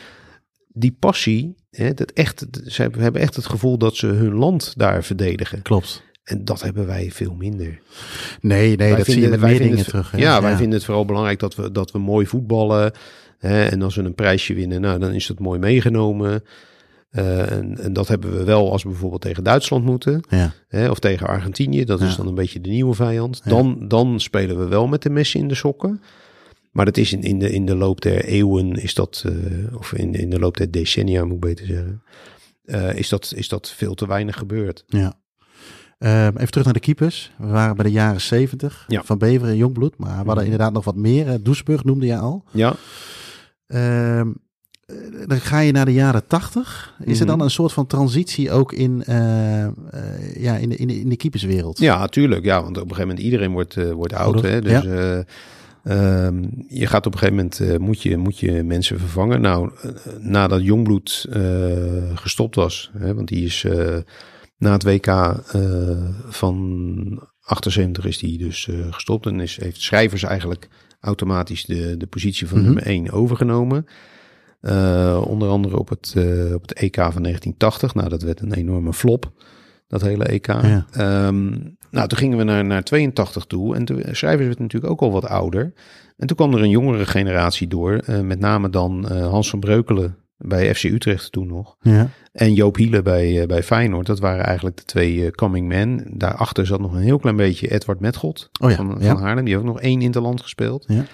die passie, hè, dat echt, ze hebben echt het gevoel dat ze hun land daar verdedigen. klopt. En dat hebben wij veel minder. Nee, nee, dat zie je met meer vinden dingen het, terug. hè. Ja, wij vinden het vooral belangrijk dat we, dat we mooi voetballen. Hè, en als we een prijsje winnen, nou, dan is dat mooi meegenomen. Uh, en, en, dat hebben we wel als we bijvoorbeeld tegen Duitsland moeten. Ja. Hè, of tegen Argentinië. Dat Ja. is dan een beetje de nieuwe vijand. Ja. Dan, dan spelen we wel met de messen in de sokken. Maar dat is in, in, de, in de loop der eeuwen, is dat, uh, of in, in de loop der decennia moet ik beter zeggen, uh, is, dat, is dat veel te weinig gebeurd. Ja. Uh, even terug naar de keepers. We waren bij de jaren 70 Ja. van Beveren en Jongbloed. Maar we hadden Mhm. inderdaad nog wat meer. Uh, Doesburg noemde je al. Ja, Uh, dan ga je naar de jaren 80. Is er Mhm. dan een soort van transitie ook in, uh, ja, in, de, in, de, in de keeperswereld? ja tuurlijk. Ja, want op een gegeven moment iedereen wordt, wordt oud. Ouder, Hè, dus ja. Ehm, je gaat op een gegeven moment, moet, je, moet je mensen vervangen. Nou, nadat Jongbloed gestopt was, hè, want die is na het WK uh, van 78 is die dus uh, gestopt en is, heeft schrijvers eigenlijk automatisch de, de positie van Mhm. nummer 1 overgenomen. Uh, onder andere op het, op het EK van 1980. Nou, dat werd een enorme flop, dat hele EK. Ja. Um, nou, toen gingen we naar, naar 82 toe. En de schrijvers werd natuurlijk ook al wat ouder. En toen kwam er een jongere generatie door. Met name dan Hans van Breukelen bij FC Utrecht toen nog. Ja. En Joop Hiele bij, bij Feyenoord. Dat waren eigenlijk de twee coming men. Daarachter zat nog een heel klein beetje Edward Metgod oh ja, van, ja. van Haarlem. Die heeft ook nog één interland gespeeld. Ja.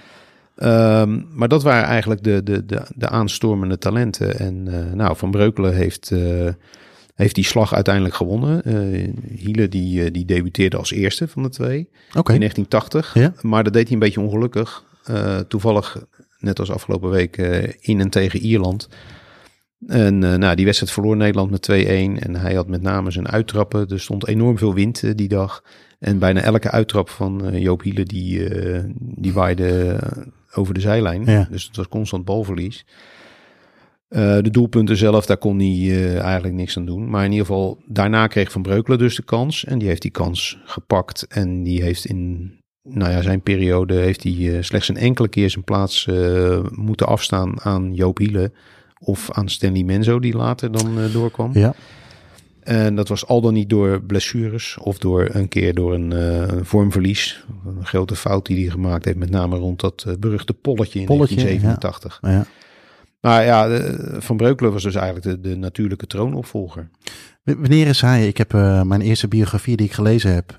Um, maar dat waren eigenlijk de, de, de, de aanstormende talenten. En uh, nou, Van Breukelen heeft, uh, heeft die slag uiteindelijk gewonnen. Uh, Hiele die, die debuteerde als eerste van de twee okay. in 1980. Ja. Maar dat deed hij een beetje ongelukkig. toevallig, net als afgelopen week, in en tegen Ierland. En nou, die wedstrijd verloor Nederland met 2-1. En hij had met name zijn uittrappen. Er stond enorm veel wind die dag. En bijna elke uittrap van Joop Hiele die, die waaide over de zijlijn. Ja. Dus het was constant balverlies. De doelpunten zelf, daar kon hij eigenlijk niks aan doen. Maar in ieder geval, daarna kreeg Van Breukelen dus de kans. En die heeft die kans gepakt. En die heeft in nou ja, zijn periode heeft hij slechts een enkele keer zijn plaats moeten afstaan aan Joop Hiele. Of aan Stanley Menzo, die later dan doorkwam. Ja. En dat was al dan niet door blessures of door een keer door een, uh, een vormverlies. Een grote fout die hij gemaakt heeft, met name rond dat uh, beruchte polletje in Polletje, 1987. Ja. Maar ja, de, Van Breukelen was dus eigenlijk de, de natuurlijke troonopvolger. Wanneer is hij? Ik heb uh, mijn eerste biografie die ik gelezen heb,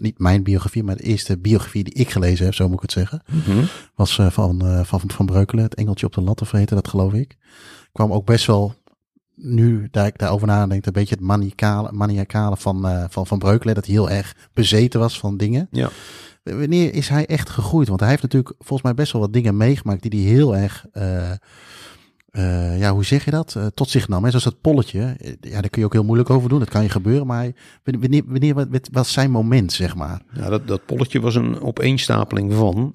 niet mijn biografie, maar de eerste biografie die ik gelezen heb, zo moet ik het zeggen, mm -hmm. was van, van Van Breukelen, het Engeltje op de lat of heette dat geloof ik. Kwam ook best wel nu daar ik daarover nadenk, een beetje het maniacale, maniacale van, uh, van Van Breukelen. Dat hij heel erg bezeten was van dingen. Ja. Wanneer is hij echt gegroeid? Want hij heeft natuurlijk volgens mij best wel wat dingen meegemaakt die hij heel erg, uh, uh, ja, hoe zeg je dat? tot zich nam. Hè? Zoals dat polletje. Ja, daar kun je ook heel moeilijk over doen. Dat kan je gebeuren. Maar wanneer, wanneer wat was zijn moment, zeg maar? Ja, dat, dat polletje was een opeenstapeling van.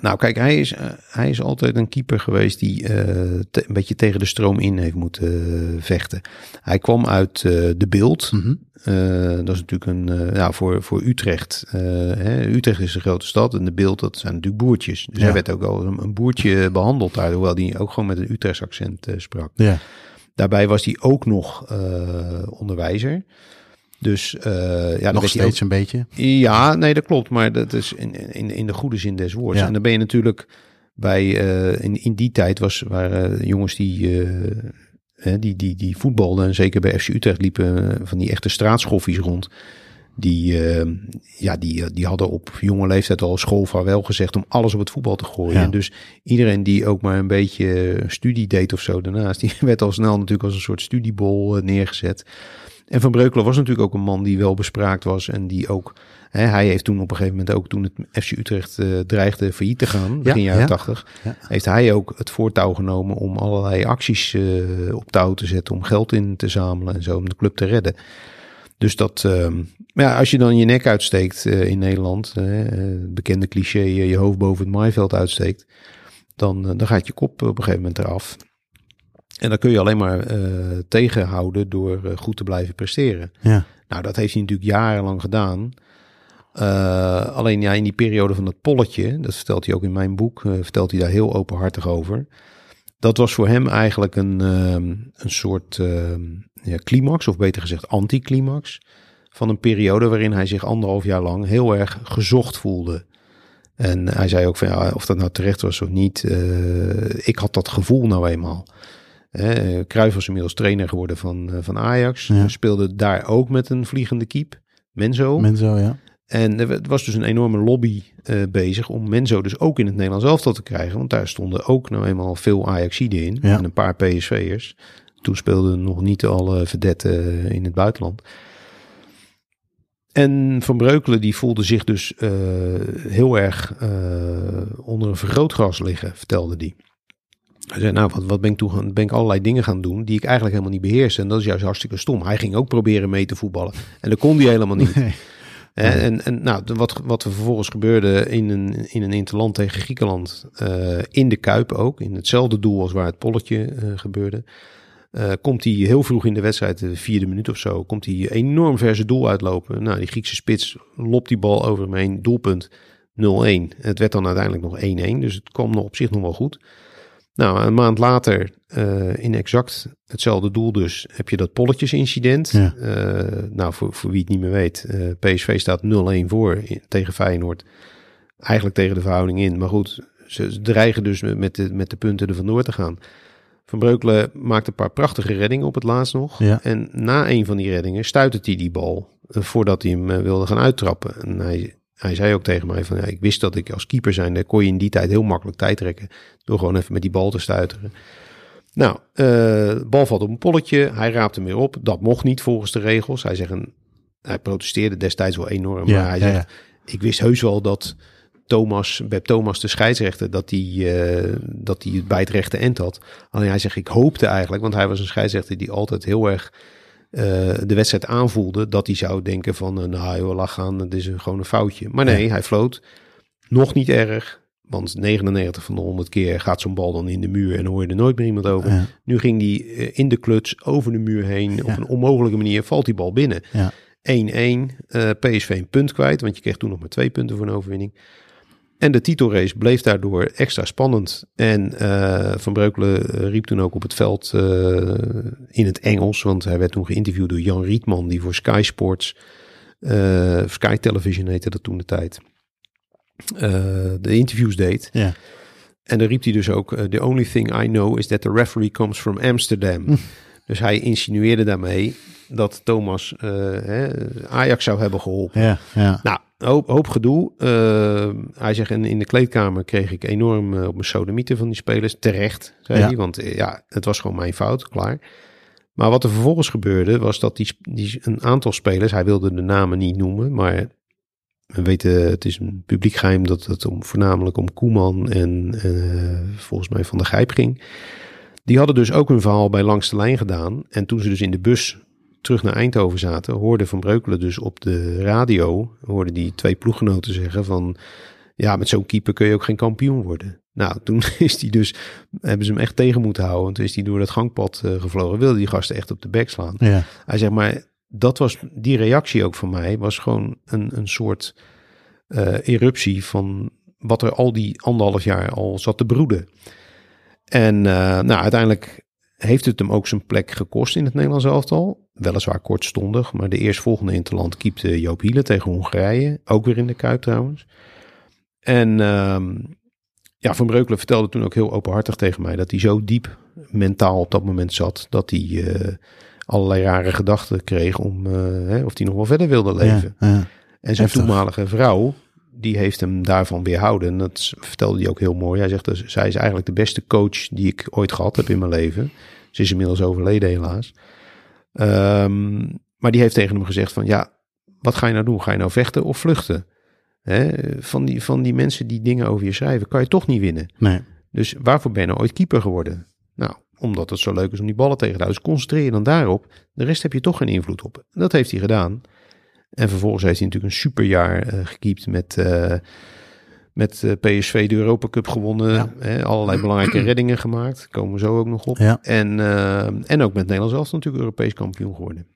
nou, kijk, hij is, hij is altijd een keeper geweest die te, een beetje tegen de stroom in heeft moeten vechten. Hij kwam uit de beeld. Mm -hmm. Uh, dat is natuurlijk een, nou, voor, voor Utrecht. Hè, Utrecht is een grote stad en de beeld, dat zijn natuurlijk boertjes. Dus Ja. hij werd ook al een, een boertje behandeld daar, hoewel hij ook gewoon met een Accent sprak. Ja. Daarbij was hij ook nog onderwijzer. Dus ja, dan Nog steeds ook- een beetje. ja, nee, dat klopt. Maar dat is in, in, in de goede zin des woords. Ja. En dan ben je natuurlijk bij, eh, in, in die tijd was, waren jongens die, eh, hè, die, die, die voetbalden. En zeker bij FC Utrecht liepen eh, van die echte straatschoffies rond. Die, eh, ja, die, die hadden op jonge leeftijd al schoolvaarwel gezegd om alles op het voetbal te gooien. Ja. En dus iedereen die ook maar een beetje studie deed of zo daarnaast, [LAUGHS] die werd al snel natuurlijk als een soort studiebol eh, neergezet. En Van Breukelen was natuurlijk ook een man die wel bespraakt was en die ook, hè, hij heeft toen op een gegeven moment ook toen het FC Utrecht eh, dreigde failliet te gaan, begin jaren ja. 80, Ja. heeft hij ook het voortouw genomen om allerlei acties eh, op touw te zetten, om geld in te zamelen en zo, om de club te redden. Dus dat, maar ja, als je dan je nek uitsteekt eh, in Nederland, eh, het bekende cliché, eh, je hoofd boven het maaiveld uitsteekt, dan, eh, dan gaat je kop op een gegeven moment eraf. En dan kun je alleen maar eh, tegenhouden door eh, goed te blijven presteren. Ja. Nou, dat heeft hij natuurlijk jarenlang gedaan. Eh, alleen ja, in die periode van dat polletje, dat vertelt hij ook in mijn boek, eh, vertelt hij daar heel openhartig over. Dat was voor hem eigenlijk een, ehm, een soort ehm, climax, of beter gezegd anticlimax, van een periode waarin hij zich anderhalf jaar lang heel erg gezocht voelde. En hij zei ook van ja, of dat nou terecht was of niet, eh, ik had dat gevoel nou eenmaal. Cruijff was inmiddels trainer geworden van, eh, van Ajax. Ja. Speelde daar ook met een vliegende kiep, Menzo. Menzo, ja. En er was dus een enorme lobby eh, bezig om Menzo dus ook in het Nederlands elftal te krijgen. Want daar stonden ook nou eenmaal veel Ajaxiden in Ja. en een paar PSV'ers. Toen speelden nog niet alle vedetten in het buitenland. En Van Breukelen die voelde zich dus eh, heel erg eh, onder een vergrootgras liggen, vertelde hij. Hij zei, nou, wat, wat ben ik toen gaan, ben ik allerlei dingen gaan doen die ik eigenlijk helemaal niet beheers. En dat is juist hartstikke stom. Hij ging ook proberen mee te voetballen. En dat kon hij helemaal niet. Nee. En, en nou, wat, wat er vervolgens gebeurde in een, in een interland tegen Griekenland, eh, in de Kuip ook, in hetzelfde doel als waar het polletje gebeurde, eh, komt hij heel vroeg in de wedstrijd, de vierde minuut of zo, komt hij enorm ver zijn doel uitlopen. Nou, die Griekse spits lopt die bal over hem heen, doelpunt 0-1. Het werd dan uiteindelijk nog 1-1, dus het kwam nog op zich nog wel goed. Nou, een maand later, eh, in exact hetzelfde doel dus, heb je dat polletjesincident. Ja. Eh, nou, voor, voor wie het niet meer weet, eh, PSV staat 0-1 voor in- tegen Feyenoord. Eigenlijk tegen de verhouding in. Maar goed, ze, dreigen dus met- met de, met de punten er vandoor te gaan. Van Breukelen maakt een paar prachtige reddingen op het laatst nog. Ja. En na een van die reddingen stuitert hij die bal eh, voordat hij hem eh, wilde gaan uittrappen. En hij, hij zei ook tegen mij van ja, ik wist dat ik als keeper zijn, kon je in die tijd heel makkelijk tijd trekken. Door gewoon even met die bal te stuiteren. Nou, eh, de bal valt op een polletje. Hij raapt hem weer op. Dat mocht niet volgens de regels. Hij, zegt een, hij protesteerde destijds wel enorm. Ja, maar hij zegt, ja. ik wist heus wel dat Thomas, Beb Thomas, de scheidsrechter, dat hij, eh, dat hij het bij het rechte end had. Alleen hij zegt, ik hoopte eigenlijk, want hij was een scheidsrechter die altijd heel erg eh, de wedstrijd aanvoelde, dat hij zou denken van, eh, nou joh, lach gaan, dat is een, gewoon een foutje. Maar nee, hij floot. Nog niet erg, want 99 van de 100 keer gaat zo'n bal dan in de muur en hoor je er nooit meer iemand over. Ja. Nu ging die in de kluts over de muur heen. Op een onmogelijke manier valt die bal binnen. Ja. 1-1. eh, PSV een punt kwijt, want je kreeg toen nog maar twee punten voor een overwinning. En de titelrace bleef daardoor extra spannend. En eh, Van Breukelen eh, riep toen ook op het veld eh, in het Engels, want hij werd toen geïnterviewd door Jan Rietman, die voor Sky Sports, Sky Television heette dat toen de tijd, de interviews deed. Ja. En dan riep hij dus ook: The only thing I know is that the referee comes from Amsterdam. Hm. Dus hij insinueerde daarmee dat Thomas hè, Ajax zou hebben geholpen. Ja, ja. Nou, hoop, hoop gedoe. Eh, hij zegt: en in de kleedkamer kreeg ik enorm eh, op mijn sodemieten van die spelers. Terecht, zei Ja. hij. Want eh, ja, het was gewoon mijn fout, klaar. Maar wat er vervolgens gebeurde, was dat die, die, een aantal spelers, hij wilde de namen niet noemen, maar we weten, het is een publiek geheim dat het om, voornamelijk om Koeman en volgens mij Van der Gijp ging. Die hadden dus ook hun verhaal bij Langs de Lijn gedaan. En toen ze dus in de bus terug naar Eindhoven zaten, hoorde Van Breukelen dus op de radio, hoorde die twee ploeggenoten zeggen van, ja, met zo'n keeper kun je ook geen kampioen worden. Nou, [LAUGHS] toen is hij dus, hebben ze hem echt tegen moeten houden. Want toen is hij door dat gangpad eh, gevlogen. Wilde die gasten echt op de bek slaan. ja. Hij zegt, maar dat was, die reactie ook van mij was gewoon een, een soort eh, eruptie van wat er al die anderhalf jaar al zat te broeden. En eh, nou, uiteindelijk heeft het hem ook zijn plek gekost in het Nederlands elftal. Weliswaar kortstondig, maar de eerstvolgende interland keepte Joop Hiele tegen Hongarije. Ook weer in de Kuip trouwens. En ehm, ja, Van Breukelen vertelde toen ook heel openhartig tegen mij dat hij zo diep mentaal op dat moment zat dat hij eh, allerlei rare gedachten kreeg om eh, hè, of hij nog wel verder wilde leven. Ja, ja. En zijn Heftig. toenmalige vrouw, die heeft hem daarvan weerhouden. En dat vertelde hij ook heel mooi. Hij zegt, dus, zij is eigenlijk de beste coach die ik ooit gehad heb in mijn leven. Ze is inmiddels overleden helaas. Ehm, maar die heeft tegen hem gezegd van, ja, wat ga je nou doen? Ga je nou vechten of vluchten? Hè? Van, die, van die mensen die dingen over je schrijven, kan je toch niet winnen. Nee. Dus waarvoor ben je nou ooit keeper geworden? Nou, omdat het zo leuk is om die ballen tegen te houden. Dus concentreer je dan daarop. De rest heb je toch geen invloed op. Dat heeft hij gedaan. En vervolgens heeft hij natuurlijk een superjaar eh gekiept met, eh, met eh, PSV de Europa Cup gewonnen. Ja. Hè, allerlei [CLEARS THROAT] belangrijke reddingen gemaakt. Komen we zo ook nog op. Ja. En, en ook met Nederlands zelf natuurlijk Europees kampioen geworden.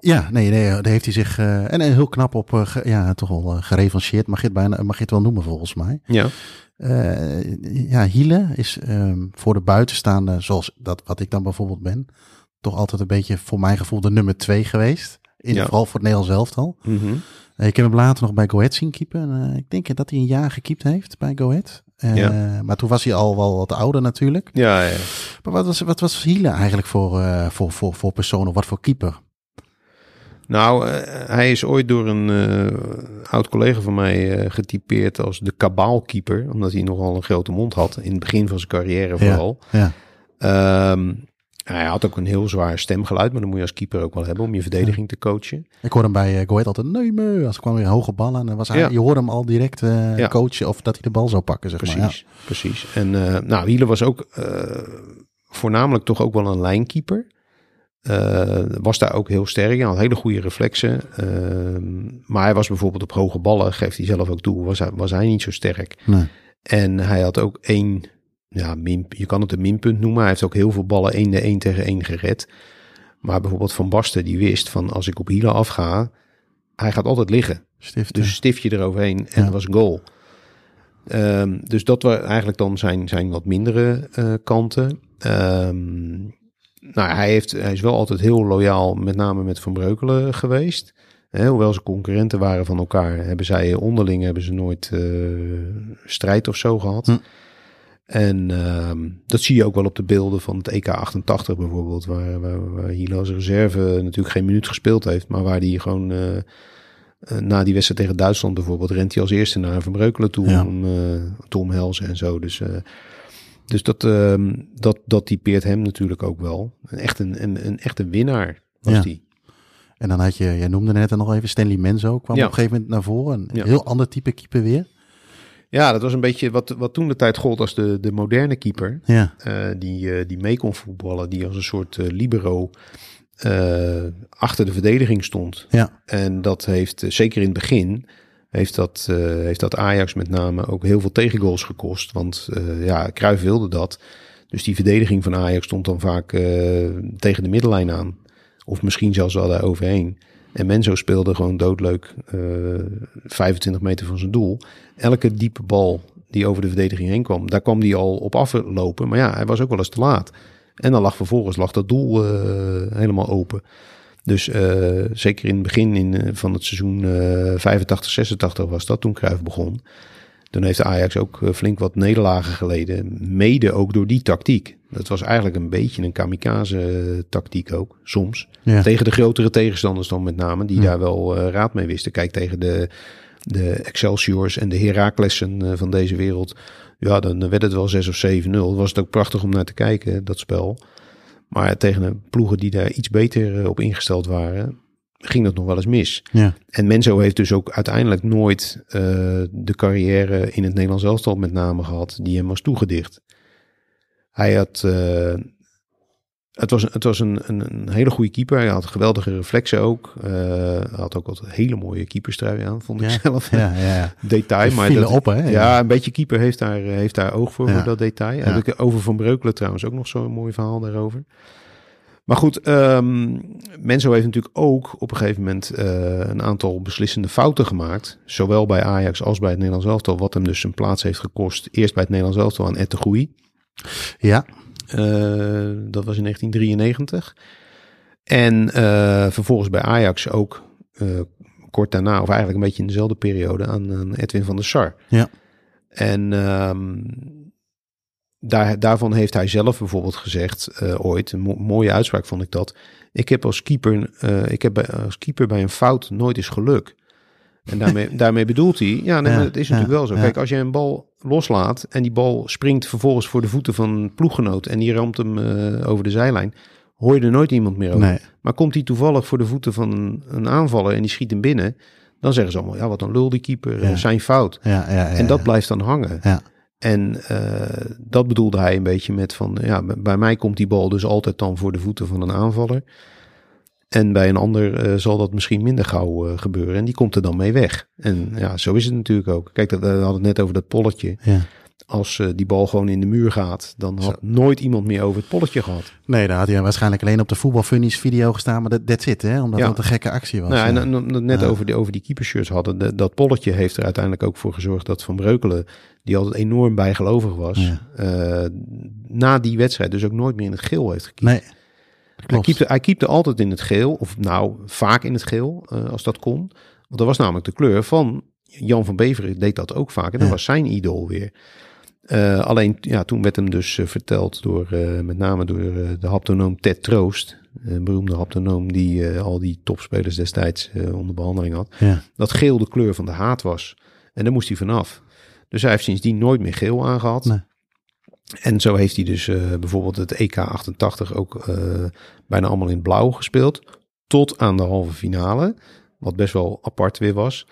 Ja, nee, nee, daar heeft hij zich en, en heel knap op ge- ja, toch wel gerevancheerd. Mag je, het bijna, mag je het wel noemen volgens mij. Ja, ja, Hiele is ehm, voor de buitenstaande, zoals dat wat ik dan bijvoorbeeld ben, toch altijd een beetje voor mijn gevoel de nummer twee geweest. In, Ja. Vooral voor het Nederlands elftal. Mhm. Eh, ik heb hem later nog bij Go Ahead zien keepen. En, eh, ik denk dat hij een jaar gekiept heeft bij Go Ahead. Eh, Ja. Maar toen was hij al wel wat ouder natuurlijk. ja, ja. Maar wat was, wat was Hiele eigenlijk voor, voor, voor, voor persoon of wat voor keeper? Nou, hij is ooit door een oud collega van mij getypeerd als de kabaalkeeper. Omdat hij nogal een grote mond had. In het begin van zijn carrière vooral. Ja, Ehm, hij had ook een heel zwaar stemgeluid. Maar dan moet je als keeper ook wel hebben om je verdediging te coachen. ik hoorde hem bij eh, Go Ahead altijd, nee me, als er kwam weer een hoge bal aan. Dan was hij, Ja. Je hoorde hem al direct eh, Ja. coachen of dat hij de bal zou pakken, zeg Precies, precies. En eh nou, Wiele was ook eh, voornamelijk toch ook wel een lijnkeeper. Eh, was daar ook heel sterk in, had hele goede reflexen. Ehm, maar hij was bijvoorbeeld op hoge ballen, geeft hij zelf ook toe, was hij, was hij niet zo sterk. Ja. Nee. En hij had ook één, ja, min, je kan het een minpunt noemen. Hij heeft ook heel veel ballen 1 de 1 tegen 1 gered. Maar bijvoorbeeld Van Basten, die wist van als ik op hielen afga, hij gaat altijd liggen. Stift. Dus stiftje eroverheen en Ja. dat was goal. Ehm, dus dat waren eigenlijk dan zijn, zijn wat mindere eh, kanten. Ehm, nou, hij, heeft, hij is wel altijd heel loyaal, met name met Van Breukelen geweest. Hoewel ze concurrenten waren van elkaar, hebben zij onderling hebben ze nooit eh, strijd of zo gehad. Hm. En ehm, dat zie je ook wel op de beelden van het EK 88 bijvoorbeeld, waar, waar, waar Hilo als reserve natuurlijk geen minuut gespeeld heeft, maar waar die gewoon eh, eh, na die wedstrijd tegen Duitsland bijvoorbeeld rent hij als eerste naar Van Breukelen toe Ja. om eh, te omhelzen en zo. Dus, dus dat, ehm, dat, dat typeert hem natuurlijk ook wel. Echt een, een, een echte winnaar was Ja. die. En dan had je, jij noemde net nog even, Stanley Menzo kwam Ja. op een gegeven moment naar voren. Een heel ander type keeper weer. Ja, dat was een beetje wat, wat toen de tijd gold als de, de moderne keeper. Ja, eh, die, eh, die mee kon voetballen, die als een soort eh, libero achter de verdediging stond. ja, En dat heeft, zeker in het begin, heeft dat, heeft dat Ajax met name ook heel veel tegengoals gekost. Want ja, Cruijff wilde dat. Dus die verdediging van Ajax stond dan vaak tegen de middellijn aan. Of misschien zelfs wel daar overheen. En Menzo speelde gewoon doodleuk eh 25 meter van zijn doel. Elke diepe bal die over de verdediging heen kwam, daar kwam die al op aflopen. Maar ja, hij was ook wel eens te laat. En dan lag vervolgens lag dat doel eh, helemaal open. Dus eh, zeker in het begin in, eh, van het seizoen eh 85, 86 was dat toen Cruijff begon. Toen heeft Ajax ook eh, flink wat nederlagen geleden. Mede ook door die tactiek. Dat was eigenlijk een beetje een kamikaze tactiek ook, soms. ja. Tegen de grotere tegenstanders dan met name, die Ja. daar wel eh, raad mee wisten. Kijk, tegen de, de Excelsiors en de Heraklessen eh, van deze wereld. Ja, dan werd het wel 6 of 7-0. Was het ook prachtig om naar te kijken, dat spel. Maar tegen de ploegen die daar iets beter eh, op ingesteld waren, ging dat nog wel eens mis. ja. En Menzo heeft dus ook uiteindelijk nooit eh, de carrière in het Nederlands elftal met name gehad die hem was toegedicht. Hij had, eh, het was, het was een, een, een hele goede keeper. Hij had geweldige reflexen ook. Eh, hij had ook altijd hele mooie keeperstrui aan, vond ik Ja. zelf. Ja, ja, ja. Detail, maar vielen dat, op, hè? Ja, een beetje keeper heeft daar, heeft daar oog voor, voor dat detail. Heb ik over Van Breukelen trouwens ook nog zo'n mooi verhaal daarover. Maar goed, ehm Menzo heeft natuurlijk ook op een gegeven moment eh, een aantal beslissende fouten gemaakt. Zowel bij Ajax als bij het Nederlands elftal. Wat hem dus zijn plaats heeft gekost. Eerst bij het Nederlands elftal aan Ette Groei. Ja, Eh, dat was in 1993. En eh, vervolgens bij Ajax ook kort daarna, of eigenlijk een beetje in dezelfde periode, aan, aan Edwin van der Sar. Ja. En ehm, daar, daarvan heeft hij zelf bijvoorbeeld gezegd, eh, ooit, een mo- mooie uitspraak vond ik dat. Ik heb als keeper, eh, ik heb bij, als keeper bij een fout nooit eens geluk. En daarmee, [LAUGHS] daarmee bedoelt hij, ja, nee, Ja, is ja, natuurlijk wel zo. ja. Kijk, als je een bal loslaat en die bal springt vervolgens voor de voeten van een ploeggenoot en die ramt hem eh, over de zijlijn, hoor je er nooit iemand meer over. nee. Maar komt hij toevallig voor de voeten van een, een aanvaller en die schiet hem binnen, dan zeggen ze allemaal, ja, wat een lul die keeper, zijn fout. Ja, ja, ja, En dat blijft dan hangen. Ja. En eh, dat bedoelde hij een beetje met van, ja, bij mij komt die bal dus altijd dan voor de voeten van een aanvaller. En bij een ander eh, zal dat misschien minder gauw eh, gebeuren. En die komt er dan mee weg. En ja, zo is het natuurlijk ook. Kijk, we hadden het net over dat polletje. Ja. Als eh, die bal gewoon in de muur gaat, dan had nooit iemand meer over het polletje gehad. Nee, daar had hij waarschijnlijk alleen op de voetbalfunnies video gestaan, maar dat that's it, hè? Omdat Ja. het een gekke actie was. Nou, en dan net Ja. over, die, over die keepershirts hadden. De- dat polletje heeft er uiteindelijk ook voor gezorgd dat Van Breukelen, die altijd enorm bijgelovig was, Ja. eh, na die wedstrijd dus ook nooit meer in het geel heeft gekiept. Nee, Hij keepte, hij keepte altijd in het geel, of nou vaak in het geel, eh, als dat kon. Want dat was namelijk de kleur van Jan van Beveren, deed dat ook vaak. En dat was zijn idool weer. Eh, alleen ja, toen werd hem dus eh, verteld door, eh, met name door de haptonoom Ted Troost. Een beroemde haptonoom die al die topspelers destijds onder behandeling had. Ja. Dat geel de kleur van de haat was. En daar moest hij vanaf. Dus hij heeft sindsdien nooit meer geel aangehad. Nee. En zo heeft hij dus bijvoorbeeld het EK 88 ook bijna allemaal in blauw gespeeld. Tot aan de halve finale. Wat best wel apart weer was.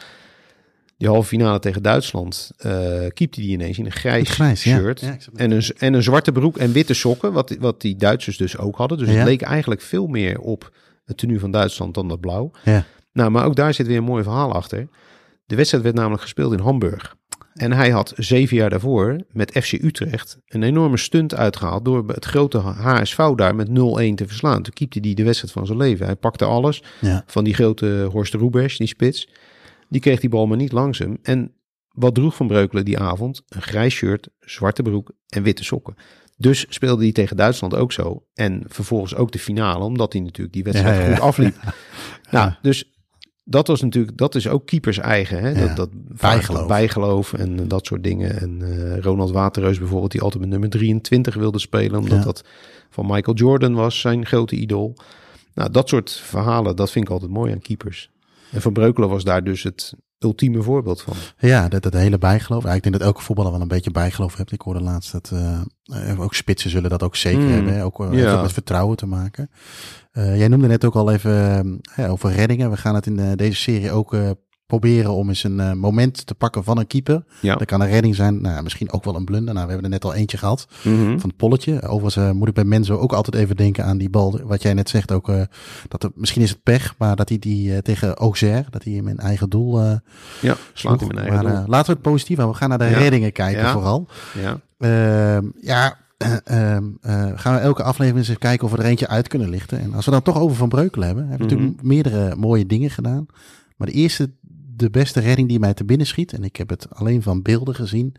Die halve finale tegen Duitsland uh, keepte hij ineens in een grijs, shirt. Ja, en, een, en een zwarte broek en witte sokken. Wat, wat die Duitsers dus ook hadden. Dus Ja. het leek eigenlijk veel meer op het tenue van Duitsland dan dat blauw. Ja. Nou, maar ook daar zit weer een mooi verhaal achter. De wedstrijd werd namelijk gespeeld in Hamburg. En hij had zeven jaar daarvoor met FC Utrecht een enorme stunt uitgehaald door het grote HSV daar met 0-1 te verslaan. Toen keepte hij de wedstrijd van zijn leven. Hij pakte alles van die grote Horst Roebers, die spits. Die kreeg die bal maar niet langs hem. En wat droeg Van Breukelen die avond? Een grijs shirt, zwarte broek en witte sokken. Dus speelde hij tegen Duitsland ook zo. En vervolgens ook de finale, omdat hij natuurlijk die wedstrijd Ja, ja, ja. goed afliep. [LAUGHS] Nou, dus dat was natuurlijk, dat is ook keepers eigen. Hè? Dat, dat Bijgeloof. bijgeloof en dat soort dingen. En eh, Ronald Waterreus bijvoorbeeld, die altijd met nummer 23 wilde spelen, omdat dat van Michael Jordan was, zijn grote idool. Nou, dat soort verhalen, dat vind ik altijd mooi aan keepers. En Van Breukelen was daar dus het ultieme voorbeeld van. Ja, dat, dat hele bijgeloof. Ja, ik denk dat elke voetballer wel een beetje bijgeloof heeft. Ik hoorde laatst dat eh, eh, ook spitsen zullen dat ook zeker Hmm. hebben. Hè? Ook, Ja. ook met vertrouwen te maken. Jij noemde net ook al even over reddingen. We gaan het in deze serie ook proberen om eens een eh, moment te pakken van een keeper. Ja. Dat kan een redding zijn, nou, misschien ook wel een blunder. Nou, we hebben er net al eentje gehad van het polletje. Overigens eh, moet ik bij Menzo ook altijd even denken aan die bal. Wat jij net zegt ook. eh, dat er, misschien is het pech, maar dat hij die tegen Auxerre, dat hij hem in eigen doel Ja, slaat in mijn eigen maar, doel. laten we het positief houden. We gaan naar de Ja. reddingen kijken Ja. vooral. Ja. Ehm, ja, eh, [CLEARS THROAT] ehm, eh, gaan we elke aflevering eens even kijken of we er eentje uit kunnen lichten. En als we dan toch over Van Breukelen hebben. Hebben we Mhm. natuurlijk meerdere mooie dingen gedaan. Maar de eerste, de beste redding die mij te binnen schiet. En ik heb het alleen van beelden gezien.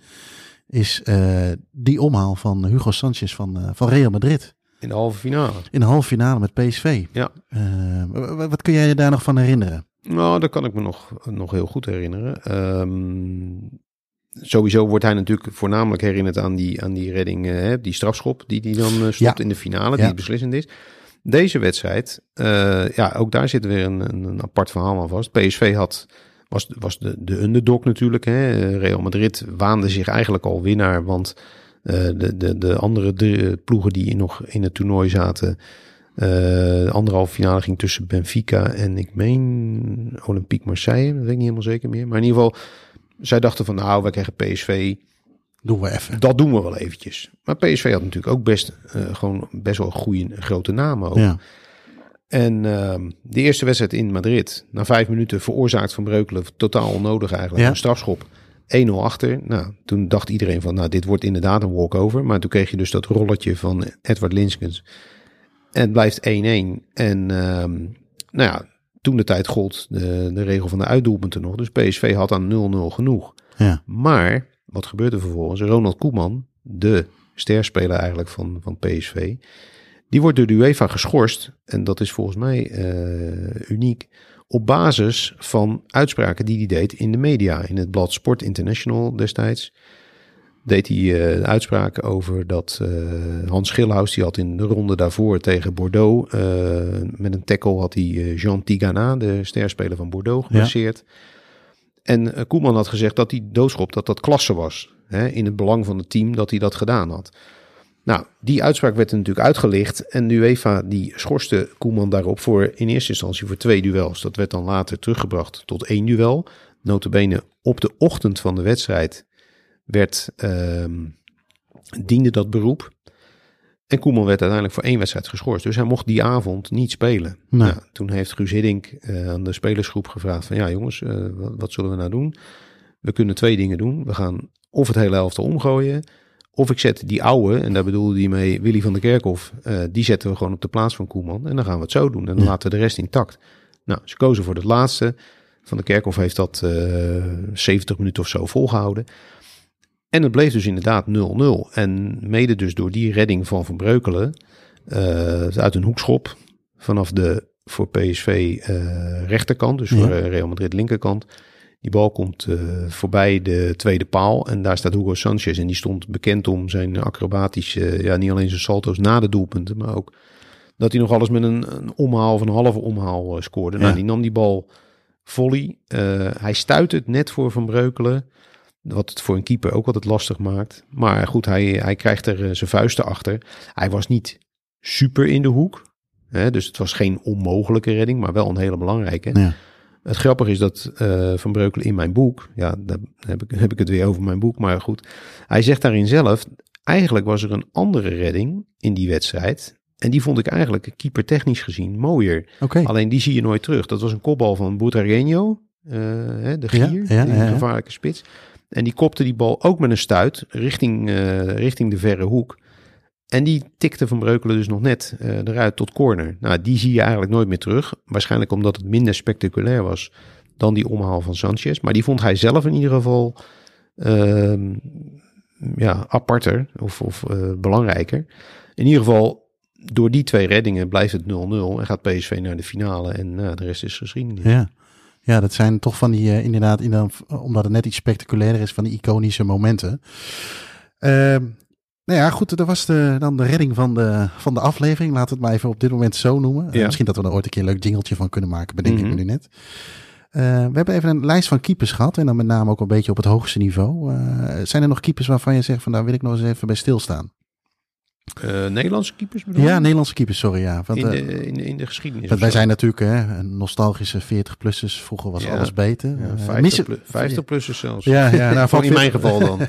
Is eh, die omhaal van Hugo Sanchez van, eh, van Real Madrid. In de halve finale. In de halve finale met PSV. Ja. Eh, wat kun jij je daar nog van herinneren? Nou, dat kan ik me nog, nog heel goed herinneren. Ehm, sowieso wordt hij natuurlijk voornamelijk herinnerd aan die, aan die redding, hè, die strafschop die hij dan stopt Ja. in de finale, Ja. die beslissend is. Deze wedstrijd, ja, ook daar zit weer een, een, een apart verhaal aan vast. PSV had, was, was de, de underdog natuurlijk. Hè. Eh, Real Madrid waande zich eigenlijk al winnaar, want eh, de, de, de andere drie ploegen die nog in het toernooi zaten, eh, de anderhalve finale ging tussen Benfica en ik meen Olympique Marseille. Dat weet ik niet helemaal zeker meer. Maar in ieder geval, zij dachten van nou, wij krijgen PSV. Doen we even. Dat doen we wel eventjes. Maar PSV had natuurlijk ook best, eh, gewoon best wel goede, grote namen ook. Ja. En ehm, de eerste wedstrijd in Madrid, na vijf minuten veroorzaakt van Breukelen, totaal onnodig eigenlijk, Ja. een strafschop. 1-0 achter. Nou, toen dacht iedereen van, nou, dit wordt inderdaad een walkover. Maar toen kreeg je dus dat rolletje van Edward Linskens. En het blijft 1-1. En ehm, nou ja, toen de tijd gold de, de regel van de uitdoelpunten nog. Dus PSV had aan 0-0 genoeg. Ja. Maar, wat gebeurde vervolgens? Ronald Koeman, de sterspeler eigenlijk van, van PSV... Die wordt door de UEFA geschorst. En dat is volgens mij eh, uniek. Op basis van uitspraken die hij deed in de media. In het blad Sport International destijds. Deed hij eh, uitspraken over dat eh, Hans Schilhaus. Die had in de ronde daarvoor tegen Bordeaux. met een tackle had hij Jean Tigana, de sterspeler van Bordeaux, geblesseerd. En Koeman had gezegd dat die doodschop dat dat klasse was. Hè, in het belang van het team dat hij dat gedaan had. Nou, die uitspraak werd er natuurlijk uitgelicht. En de UEFA die schorste Koeman daarop voor in eerste instantie voor twee duels. Dat werd dan later teruggebracht tot één duel. Notabene op de ochtend van de wedstrijd werd, ehm, diende dat beroep. En Koeman werd uiteindelijk voor één wedstrijd geschorst. Dus hij mocht die avond niet spelen. Nee. Nou, toen heeft Guus Hiddink eh, aan de spelersgroep gevraagd van... ja jongens, eh, wat, wat zullen we nou doen? We kunnen twee dingen doen. We gaan of het hele elftal omgooien... Of ik zet die oude, en daar bedoelde hij mee Willy van der Kerkhof, eh, die zetten we gewoon op de plaats van Koeman. En dan gaan we het zo doen. En dan Ja. laten we de rest intact. Nou, ze kozen voor het laatste. Van der Kerkhof heeft dat eh 70 minuten of zo volgehouden. En het bleef dus inderdaad 0-0. En mede dus door die redding van Van Breukelen eh, uit een hoekschop vanaf de voor PSV eh, rechterkant, dus Ja. voor eh, Real Madrid linkerkant. Die bal komt eh, voorbij de tweede paal en daar staat Hugo Sanchez. En die stond bekend om zijn acrobatische, ja niet alleen zijn salto's na de doelpunten, maar ook dat hij nog alles met een, een omhaal of een halve omhaal eh, scoorde. Ja. Nou, die nam die bal volley. Eh, hij stuit het net voor Van Breukelen. Wat het voor een keeper ook altijd lastig maakt. Maar goed, hij, hij krijgt er zijn vuisten achter. Hij was niet super in de hoek. Hè, dus het was geen onmogelijke redding, maar wel een hele belangrijke. Ja. Het grappige is dat eh, Van Breukelen in mijn boek, ja, daar heb ik, [LAUGHS] heb ik het weer over mijn boek, maar goed. Hij zegt daarin zelf, eigenlijk was er een andere redding in die wedstrijd. En die vond ik eigenlijk keepertechnisch gezien mooier. Alleen die zie je nooit terug. Dat was een kopbal van Butragueño, eh, de gier, ja, ja. gevaarlijke spits. En die kopte die bal ook met een stuit richting, eh, richting de verre hoek. En die tikte Van Breukelen dus nog net eh, eruit tot corner. Nou, die zie je eigenlijk nooit meer terug. Waarschijnlijk omdat het minder spectaculair was dan die omhaal van Sanchez. Maar die vond hij zelf in ieder geval ehm, ja, aparter of, of eh, belangrijker. In ieder geval, door die twee reddingen blijft het 0-0 en gaat PSV naar de finale. En nou, de rest is geschiedenis. Ja. Ja, dat zijn toch van die, uh, inderdaad, in dan, omdat het net iets spectaculairder is, van die iconische momenten. Ehm, nou ja, goed, dat was de, dan de redding van de, van de aflevering. We het maar even op dit moment zo noemen. Uh, misschien dat we er ooit een keer een leuk jingeltje van kunnen maken, bedenk mm -hmm. ik me nu net. Uh, we hebben even een lijst van keepers gehad. En dan met name ook een beetje op het hoogste niveau. Uh, zijn er nog keepers waarvan je zegt van daar wil ik nog eens even bij stilstaan? Uh, Nederlandse keepers bedoel Ja, Nederlandse keepers, sorry. Ja. Want, in, de, in, de, in de geschiedenis. Want wij zijn natuurlijk hè, nostalgische 40-plussers. Vroeger was ja. alles beter. Ja, 50, missen, 50-plussers zelfs. Ja, ja nou, [LAUGHS] in mijn geval dan.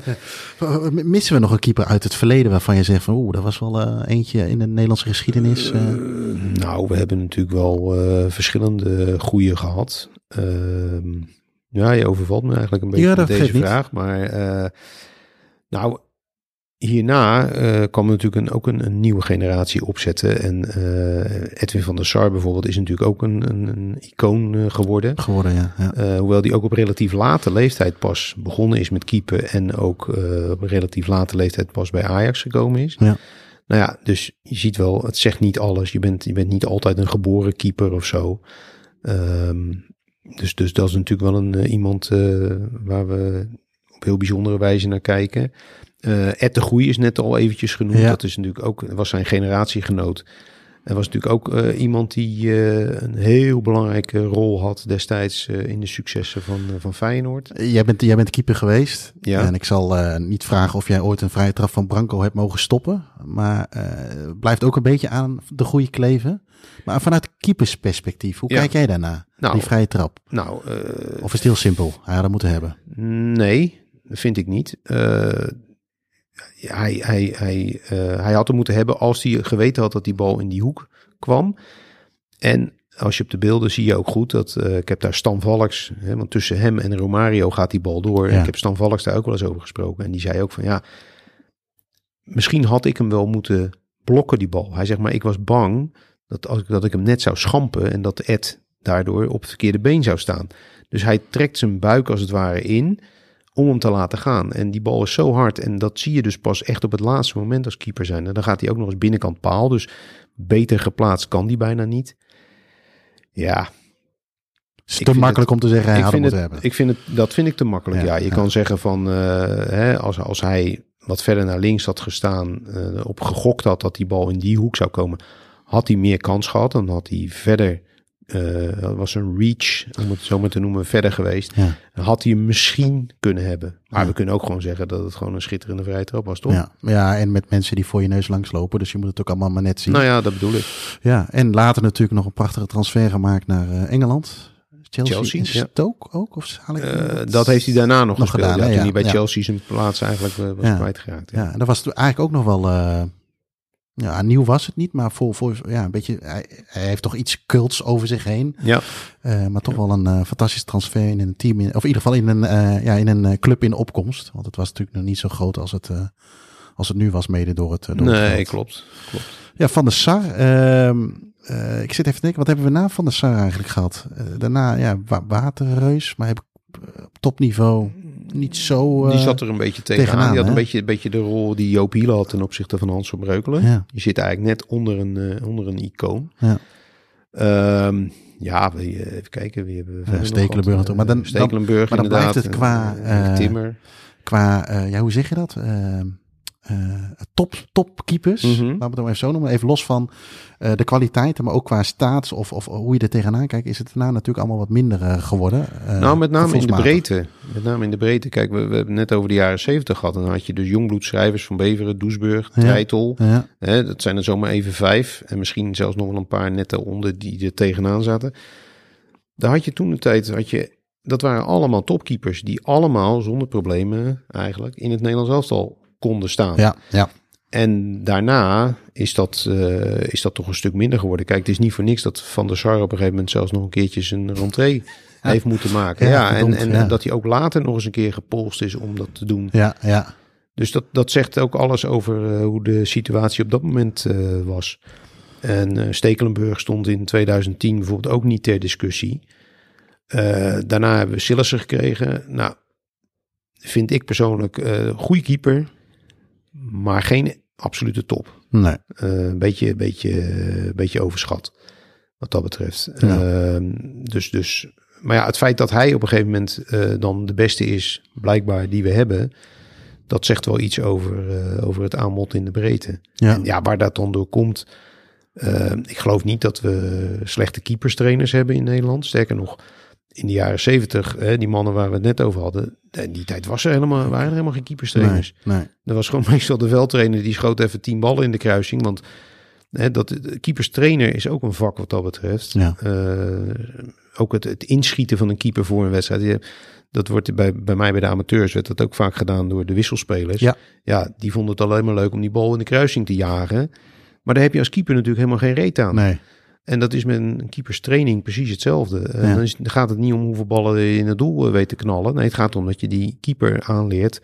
[LAUGHS] missen we nog een keeper uit het verleden waarvan je zegt van oeh, dat was wel uh, eentje in de Nederlandse geschiedenis? Uh. nou, we hebben natuurlijk wel verschillende goede gehad. Ehm, ja, je overvalt me eigenlijk een beetje met deze vraag. Maar nou, hierna uh, kwam natuurlijk een, ook een, een, nieuwe generatie opzetten. En uh, Edwin van der Sar bijvoorbeeld is natuurlijk ook een, een, een icoon uh, geworden. Geworden, ja. ja. hoewel die ook op relatief late leeftijd pas begonnen is met keeper. En ook op relatief late leeftijd pas bij Ajax gekomen is. Ja. Nou ja, dus je ziet wel, het zegt niet alles. Je bent, je bent niet altijd een geboren keeper of zo. Um, dus, dus dat is natuurlijk wel een, iemand waar we op heel bijzondere wijze naar kijken. Uh, Ed de Goeie is net al eventjes genoemd. Ja. Dat is natuurlijk ook, was zijn generatiegenoot. En was natuurlijk ook uh, iemand die uh, een heel belangrijke rol had destijds in de successen van, van Feyenoord. Jij bent, jij bent keeper geweest. Ja. En ik zal niet vragen of jij ooit een vrije trap van Branco hebt mogen stoppen. Maar blijft ook een beetje aan de goede kleven. Maar vanuit keepersperspectief, hoe ja. kijk jij daarna? Nou, die vrije trap. Nou, of is het heel simpel? Hij had moeten hebben. Nee, vind ik niet hij, hij, hij, uh, hij had hem moeten hebben als hij geweten had dat die bal in die hoek kwam. En als je op de beelden zie je ook goed dat uh, ik heb daar Stan Valks, hè, want tussen hem en Romario gaat die bal door. Ja. En ik heb Stan Valks daar ook wel eens over gesproken. En die zei ook van ja, misschien had ik hem wel moeten blokken die bal. Hij zegt maar ik was bang dat, als ik, dat ik hem net zou schampen en dat Ed daardoor op het verkeerde been zou staan. Dus hij trekt zijn buik als het ware in om hem te laten gaan. En die bal is zo hard. En dat zie je dus pas echt op het laatste moment als keeper zijn. En dan gaat hij ook nog eens binnenkant paal. Dus beter geplaatst kan die bijna niet. Ja. Is te makkelijk het, om te zeggen, hij had het, hebben. Ik vind het, dat vind ik te makkelijk, ja. ja. Je ja. kan zeggen van, uh, hè, als, als hij wat verder naar links had gestaan, uh, op gegokt had dat die bal in die hoek zou komen, had hij meer kans gehad. Dan had hij verder dat was een reach, om het zo maar te noemen, verder geweest. Ja. Had hij hem misschien kunnen hebben. Maar ja. we kunnen ook gewoon zeggen dat het gewoon een schitterende vrije trap was, toch? Ja. ja, en met mensen die voor je neus langs lopen. Dus je moet het ook allemaal maar net zien. Nou ja, dat bedoel ik. Ja, en later natuurlijk nog een prachtige transfer gemaakt naar uh, Engeland. Chelsea, Chelsea. Stoke ook? Of haal ik uh, dat heeft hij daarna nog, nog gespeeld. Gedaan, ja, toen hij bij Chelsea zijn plaats eigenlijk uh, was kwijtgeraakt. Ja. ja, en dat was eigenlijk ook nog wel... Uh, ja, nieuw was het niet, maar voor, voor ja, een beetje, hij, hij heeft toch iets cults over zich heen. Ja. Uh, maar toch wel een uh, fantastisch transfer in een team, in, of in ieder geval in een, uh, ja, in een club in opkomst. Want het was natuurlijk nog niet zo groot als het, als het nu was, mede door het. Door nee, het klopt, klopt. Ja, Van der Sar. Ehm, ik zit even te denken, wat hebben we na Van der Sar eigenlijk gehad? daarna, ja, Waterreus, maar heb ik op topniveau niet zo. Uh, die zat er een beetje tegenaan. tegenaan die had een beetje, een beetje de rol die Joop Hiel had ten opzichte van Hans van Breukelen. Ja. Je zit eigenlijk net onder een, uh, onder een icoon. Ja. Um, ja, we, even kijken. Hebben we ja, Stekelenburg. Maar dan, Stekelenburg dan, maar dan blijft het qua... Timmer. Qua, ja, hoe zeg je dat? Uh, top, topkeepers, mm -hmm. laten we het even zo noemen. Even los van uh, de kwaliteiten, maar ook qua staats of, of hoe je er tegenaan kijkt, is het daarna natuurlijk allemaal wat minder uh, geworden. nou, met name in de breedte. Met name in de breedte. Kijk, we, we hebben net over de jaren zeventig gehad. En dan had je dus jongbloedschrijvers van Beveren, Doesburg, Treitel. Ja, ja. Hè, dat zijn er zomaar even vijf. En misschien zelfs nog wel een paar net onder die er tegenaan zaten. Daar had je toen de tijd, had je, dat waren allemaal topkeepers die allemaal zonder problemen eigenlijk in het Nederlands elftal konden staan. Ja, ja. En daarna is dat, uh, is dat toch een stuk minder geworden. Kijk, het is niet voor niks dat Van der Sar op een gegeven moment zelfs nog een keertje zijn rentree ja. heeft moeten maken. Ja, ja en, en, dat hij ook later nog eens een keer gepolst is om dat te doen. Ja, ja. Dus dat, dat zegt ook alles over uh, hoe de situatie op dat moment uh, was. En Stekelenburg stond in 2010 bijvoorbeeld ook niet ter discussie. daarna hebben we Sillissen gekregen. Nou, vind ik persoonlijk uh, goede keeper, maar geen absolute top. Nee. Een beetje, beetje, beetje overschat wat dat betreft. Ja. Ehm, dus, dus, maar ja, het feit dat hij op een gegeven moment uh, dan de beste is, blijkbaar die we hebben, dat zegt wel iets over, uh, over het aanbod in de breedte. Ja. En ja, waar dat dan door komt. Uh, ik geloof niet dat we slechte keeperstrainers hebben in Nederland. Sterker nog, in de jaren zeventig, die mannen waar we het net over hadden, in die tijd was er helemaal, waren er helemaal geen keeperstrainers. Nee, nee. Er was gewoon [LAUGHS] meestal de veldtrainer die schoot even tien ballen in de kruising. Want hè, dat, keeperstrainer is ook een vak wat dat betreft. Ja. Uh, ook het, het inschieten van een keeper voor een wedstrijd. Dat wordt bij, bij mij bij de amateurs werd dat ook vaak gedaan door de wisselspelers. Ja. ja, die vonden het alleen maar leuk om die bal in de kruising te jagen. Maar daar heb je als keeper natuurlijk helemaal geen reet aan. Nee. En dat is met een keeperstraining precies hetzelfde. Ja. Ja. Dan, is, dan, gaat het niet om hoeveel ballen je in het doel weet te knallen. Nee, het gaat om dat je die keeper aanleert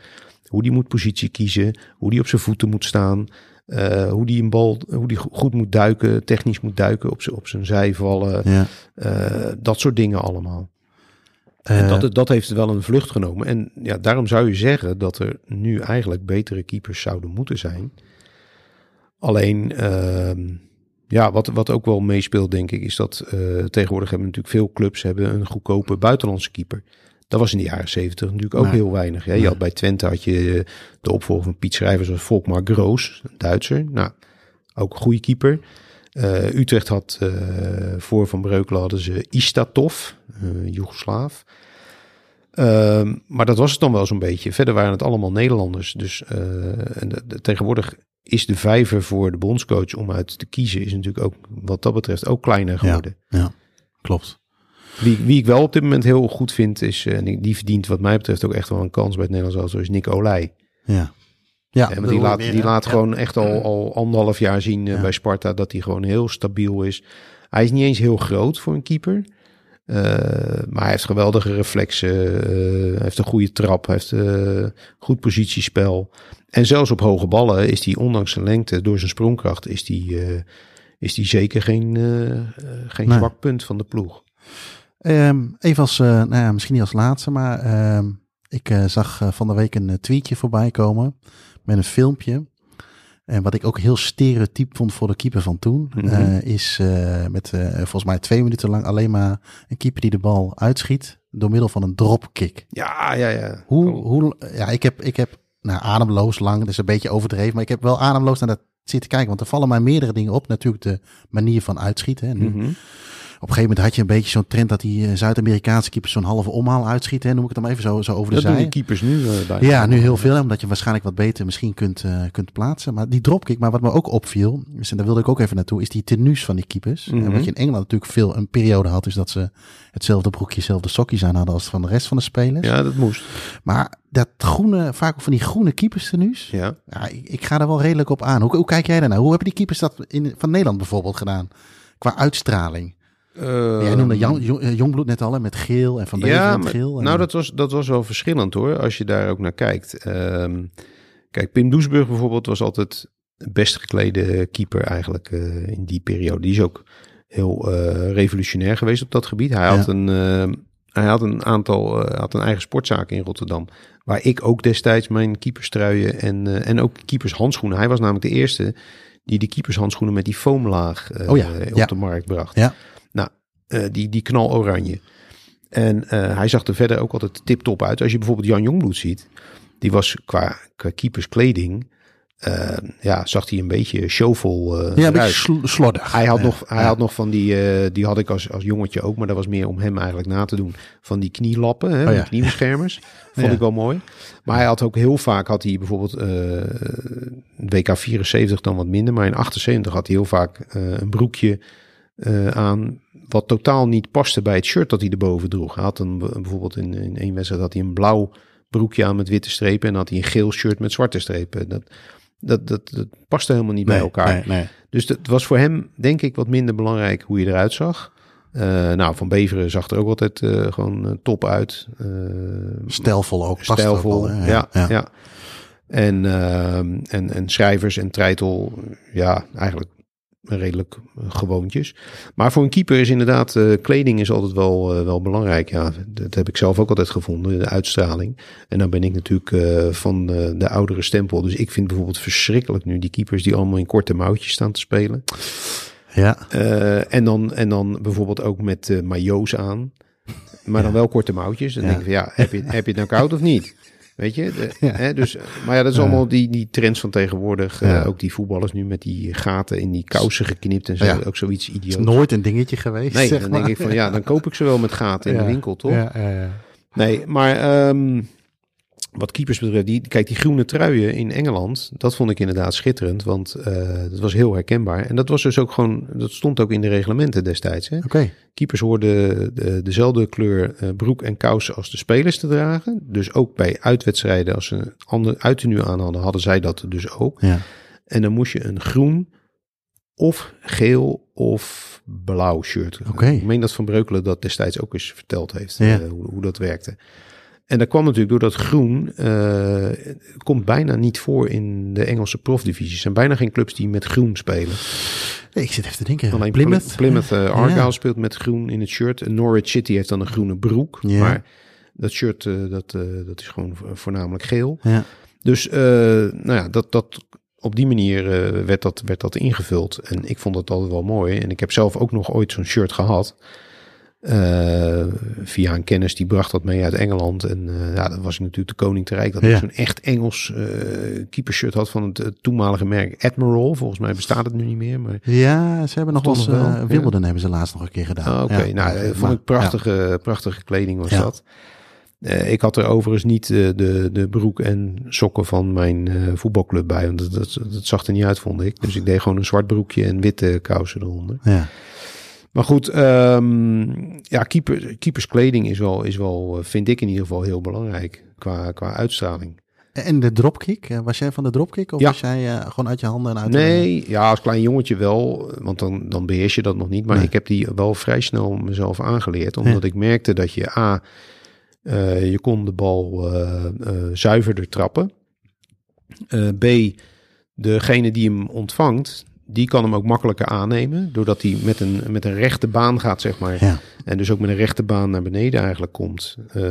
hoe die moet positie kiezen, hoe die op zijn voeten moet staan, uh, hoe die een bal, hoe die goed moet duiken, technisch moet duiken, op zijn op zijn zij vallen, ja. uh, dat soort dingen allemaal. Uh, en dat, dat heeft wel een vlucht genomen. En ja, daarom zou je zeggen dat er nu eigenlijk betere keepers zouden moeten zijn. Alleen, uh, ja, wat, wat ook wel meespeelt, denk ik, is dat uh, tegenwoordig hebben natuurlijk veel clubs hebben een goedkope buitenlandse keeper. Dat was in de jaren zeventig natuurlijk ook heel weinig. Hè? Je had bij Twente had je de opvolger van Piet Schrijvers was Volkmar Groos, een Duitser. Nou, ook een goede keeper. Uh, Utrecht had uh, voor Van Breukelen hadden ze Istatov, uh, Joegoslaaf. Uh, maar dat was het dan wel zo'n beetje. Verder waren het allemaal Nederlanders. Dus en de, de, tegenwoordig is de vijver voor de bondscoach om uit te kiezen... is natuurlijk ook wat dat betreft ook kleiner geworden. ja, klopt. Wie, wie ik wel op dit moment heel goed vind is... en die verdient wat mij betreft ook echt wel een kans bij het Nederlands elftal... is Nick Olij. Ja. Ja, Ja, dat maar die laat, die laat Ja. gewoon echt al, al anderhalf jaar zien eh, Ja. bij Sparta dat hij gewoon heel stabiel is. Hij is niet eens heel groot voor een keeper. Eh, maar hij heeft geweldige reflexen. eh, hij heeft een goede trap. Hij heeft eh, goed positiespel. En zelfs op hoge ballen is hij, ondanks zijn lengte, door zijn sprongkracht, is hij, eh, is hij zeker geen, eh, eh, geen Nee. zwak punt van de ploeg. Ehm, even als, eh, nou ja, misschien niet als laatste, maar ehm, ik eh, zag eh, van de week een eh, tweetje voorbij komen met een filmpje. En wat ik ook heel stereotyp vond voor de keeper van toen, Mhm. eh, is eh, met eh, volgens mij twee minuten lang alleen maar een keeper die de bal uitschiet door middel van een dropkick. Ja, ja, ja. Hoe, hoe, ja, ik heb, ik heb nou, ademloos lang, dat is een beetje overdreven, maar ik heb wel ademloos naar dat zitten kijken. Want er vallen mij meerdere dingen op. Natuurlijk de manier van uitschieten. Hè. Nu, Mhm. Een gegeven moment had je een beetje zo'n trend dat die eh, Zuid-Amerikaanse keepers zo'n halve omhaal uitschieten. Hè. Noem ik het dan even zo, zo over de Dat doen zij. die keepers nu eh, bij. Ja, nu heel veel, omdat je waarschijnlijk wat beter misschien kunt, eh, kunt plaatsen. Maar die dropkick, maar wat me ook opviel, dus, en daar wilde ik ook even naartoe, is die tenues van die keepers. Mhm. En wat je in Engeland natuurlijk veel een periode had, is dat ze hetzelfde broekje, hetzelfde sokjes aan hadden als van de rest van de spelers. Ja, dat moest. Maar dat groene, vaak ook van die groene keepers tenues, Ja. ja, ik, ik ga er wel redelijk op aan. Hoe, hoe kijk jij daarnaar? Hoe hebben die keepers dat in, van Nederland bijvoorbeeld gedaan? Qua uitstraling. Jij noemde Jan, Jong- eh, Jongbloed net al, hè, met geel en Van Beveren Ja, met geel. En, nou dat was, dat was wel verschillend hoor, als je daar ook naar kijkt. Ehm, kijk, Pim Doesburg bijvoorbeeld was altijd de best geklede keeper eigenlijk eh, in die periode. Die is ook heel eh, revolutionair geweest op dat gebied. Hij had, een, eh, hij had een aantal, had een eigen sportzaak in Rotterdam. Waar ik ook destijds mijn keeperstruien en, en ook keepershandschoenen. Hij was namelijk de eerste die de keepershandschoenen met die foamlaag Oh ja, op ja. de markt bracht. Ja. Eh, die, die knal oranje. En eh, hij zag er verder ook altijd tip-top uit. Als je bijvoorbeeld Jan Jongbloed ziet, die was qua, qua keeperskleding, eh, ja, zag hij een beetje showvol eh ja, een beetje sl-. Hij had Ja, nog, hij ja. had nog van die, die had ik als, als jongetje ook, maar dat was meer om hem eigenlijk na te doen. Van die knielappen, hè, Oh ja. kniebeschermers. [LAUGHS] Vond ik wel mooi. Maar hij had ook heel vaak, had hij bijvoorbeeld WK 74 dan wat minder, maar in 78 had hij heel vaak een broekje aan wat totaal niet paste bij het shirt dat hij erboven droeg. Hij had een, bijvoorbeeld in, in één wedstrijd had hij een blauw broekje aan met witte strepen en had hij een geel shirt met zwarte strepen. Dat, dat, dat, dat paste helemaal niet bij elkaar. Nee, nee. Dus het was voor hem, denk ik, wat minder belangrijk hoe je eruit zag. Eh, nou, Van Beveren zag er ook altijd eh, gewoon eh, top uit. Eh, Stijlvol ook. stijlvol. wel, hè. ja, ja. En, ehm, en, en schrijvers en Treitel, ja, eigenlijk redelijk eh, gewoontjes. Maar voor een keeper is inderdaad, eh, kleding is altijd wel, eh, wel belangrijk. Ja, dat heb ik zelf ook altijd gevonden, de uitstraling. En dan ben ik natuurlijk van de oudere stempel. Dus ik vind bijvoorbeeld verschrikkelijk nu die keepers die allemaal in korte mouwtjes staan te spelen. Ja, en, dan, en dan bijvoorbeeld ook met majo's aan. Maar dan wel korte mouwtjes. Dan Ja. denk ik van ja, heb je, heb je het nou koud of niet? Weet je? De- [LAUGHS] Ja. hè, dus, maar ja, dat is allemaal die, die trends van tegenwoordig. Eh, ook die voetballers nu met die gaten in die kousen geknipt en zo. Ja. Ook zoiets is idioots. nooit een dingetje geweest. Nee, zeg dan maar. denk ik van ja, dan koop ik ze wel met gaten in de winkel, toch? Ja, ja, ja. Nee, maar ehm, wat keepers betreft, die, kijk, die groene truien in Engeland, dat vond ik inderdaad schitterend, want eh, dat was heel herkenbaar. En dat was dus ook gewoon, dat stond ook in de reglementen destijds. Hè? Keepers hoorden de, dezelfde kleur eh, broek en kousen als de spelers te dragen. Dus ook bij uitwedstrijden, als ze een ander uiternu aan hadden, hadden zij dat dus ook. ja. En dan moest je een groen of geel of blauw shirt. Ik meen dat Van Breukelen dat destijds ook eens verteld heeft, Ja. eh, hoe, hoe dat werkte. En dat kwam natuurlijk door dat groen eh, komt bijna niet voor in de Engelse profdivisies. Er zijn bijna geen clubs die met groen spelen. Ik zit even te denken. Alleen Plymouth. Plymouth, eh, Argyle Ja. speelt met groen in het shirt. En Norwich City heeft dan een groene broek. Ja. Maar dat shirt eh, dat, dat is gewoon vo- voornamelijk geel. Ja. Dus nou ja, dat, dat, op die manier werd, dat, werd dat ingevuld. En ik vond dat altijd wel mooi. En ik heb zelf ook nog ooit zo'n shirt gehad. Eh, via een kennis die bracht dat mee uit Engeland. En eh, ja, dat was natuurlijk de koning te rijk. Dat Ja. zo'n echt Engels eh keepershirt had van het toenmalige merk Admiral. Volgens mij bestaat het nu niet meer. Maar Ja, ze hebben nog wel eens... Ja. Wimbledon hebben ze laatst nog een keer gedaan. Ah, Oké, Ja. nou, vond ik prachtige, prachtige kleding was dat. Ik had er overigens niet de, de broek en sokken van mijn voetbalclub bij. Want dat, dat, dat zag er niet uit, vond ik. Dus ik deed gewoon een zwart broekje en witte kousen eronder. Ja. Maar goed, ehm, ja, keeper, keeperskleding is wel, is wel, eh, vind ik in ieder geval heel belangrijk qua, qua uitstraling. En de dropkick, eh, was jij van de dropkick? Of Ja. was jij eh, gewoon uit je handen en uit de- Nee, ja, als klein jongetje wel, want dan, dan beheers je dat nog niet. Maar Nee. ik heb die wel vrij snel mezelf aangeleerd, omdat ik merkte dat je A, je kon de bal zuiverder trappen. B, degene die hem ontvangt, die kan hem ook makkelijker aannemen, doordat hij met een, met een rechte baan gaat, zeg maar. Ja. En dus ook met een rechte baan naar beneden eigenlijk komt. eh,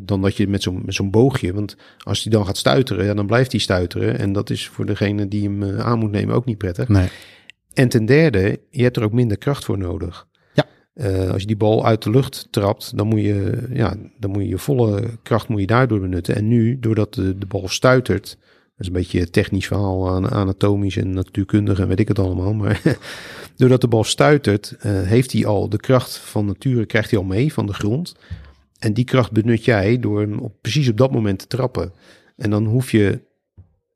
dan dat je met zo'n met zo'n boogje. Want als hij dan gaat stuiteren, ja, dan blijft hij stuiteren. En dat is voor degene die hem eh, aan moet nemen ook niet prettig. Nee. En ten derde, je hebt er ook minder kracht voor nodig. Ja. Eh, als je die bal uit de lucht trapt, dan moet je, ja, dan moet je je volle kracht moet je daardoor benutten. En nu, doordat de, de bal stuitert, is een beetje technisch verhaal aan anatomisch en natuurkundig en weet ik het allemaal. Maar [LAUGHS] doordat de bal stuitert, eh, heeft hij al de kracht van nature, krijgt hij al mee van de grond. En die kracht benut jij door hem op, precies op dat moment te trappen. En dan hoef je,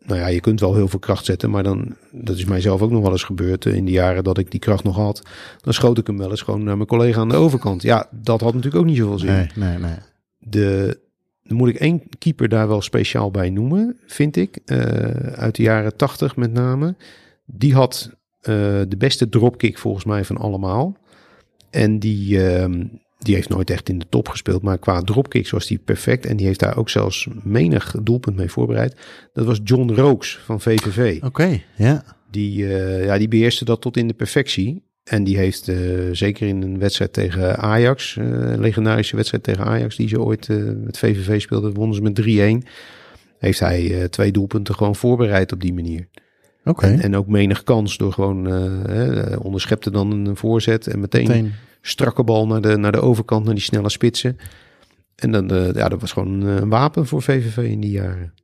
nou ja, je kunt wel heel veel kracht zetten, maar dan, dat is mijzelf ook nog wel eens gebeurd eh, in de jaren dat ik die kracht nog had. Dan schoot ik hem wel eens gewoon naar mijn collega aan de overkant. Ja, dat had natuurlijk ook niet zoveel zin. Nee, nee, nee. De, moet ik één keeper daar wel speciaal bij noemen, vind ik. eh, uit de jaren tachtig met name. Die had eh, de beste dropkick volgens mij van allemaal. En die, ehm, die heeft nooit echt in de top gespeeld. Maar qua dropkicks was die perfect. En die heeft daar ook zelfs menig doelpunt mee voorbereid. Dat was John Rooks van VVV. Oké, ja. Die, eh, ja, die beheerste dat tot in de perfectie. En die heeft eh, zeker in een wedstrijd tegen Ajax, eh, een legendarische wedstrijd tegen Ajax, die ze ooit eh, met VVV speelden, wonnen ze met 3-1. Heeft hij twee doelpunten gewoon voorbereid op die manier. Oké. En, en ook menig kans door gewoon, onderschepte dan een voorzet en meteen, Meteen. strakke bal naar de, naar de overkant, naar die snelle spitsen. En dan, ja, dat was gewoon een wapen voor VVV in die jaren.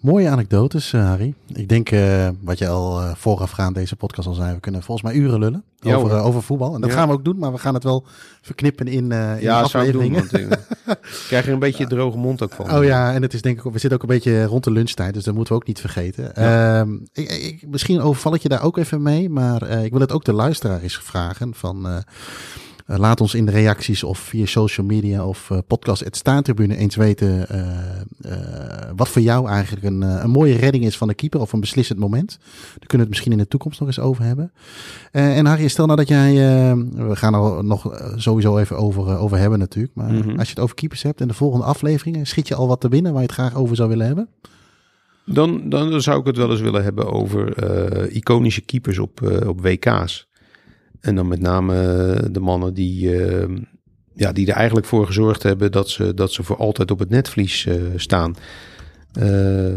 Mooie anekdotes, eh, Harry. Ik denk, eh, wat je al eh, voorafgaand deze podcast al zei, we kunnen volgens mij uren lullen Ja, over, over voetbal. En dat Ja. gaan we ook doen, maar we gaan het wel verknippen in, in Ja, doen. afleveringen. Want, ik krijg er een beetje [LAUGHS] droge mond ook van. Oh ja, en het is denk ik, ook- we zitten ook een beetje rond de lunchtijd, dus dat moeten we ook niet vergeten. Ehm, ik, ik, misschien overval ik je daar ook even mee, maar ik wil het ook de luisteraar eens vragen van... eh, laat ons in de reacties of via social media of eh, podcast het Staantribune eens weten eh, wat voor jou eigenlijk een, een mooie redding is van de keeper of een beslissend moment. Daar kunnen we het misschien in de toekomst nog eens over hebben. En Harry, stel nou dat jij, we gaan er nog sowieso even over, over hebben natuurlijk, maar Mhm. als je het over keepers hebt in de volgende afleveringen, schiet je al wat te binnen waar je het graag over zou willen hebben? Dan, dan, zou ik het wel eens willen hebben over iconische keepers op, op WK's. En dan met name eh, de mannen die, eh, ja, die er eigenlijk voor gezorgd hebben dat ze, dat ze voor altijd op het netvlies eh, staan. Eh,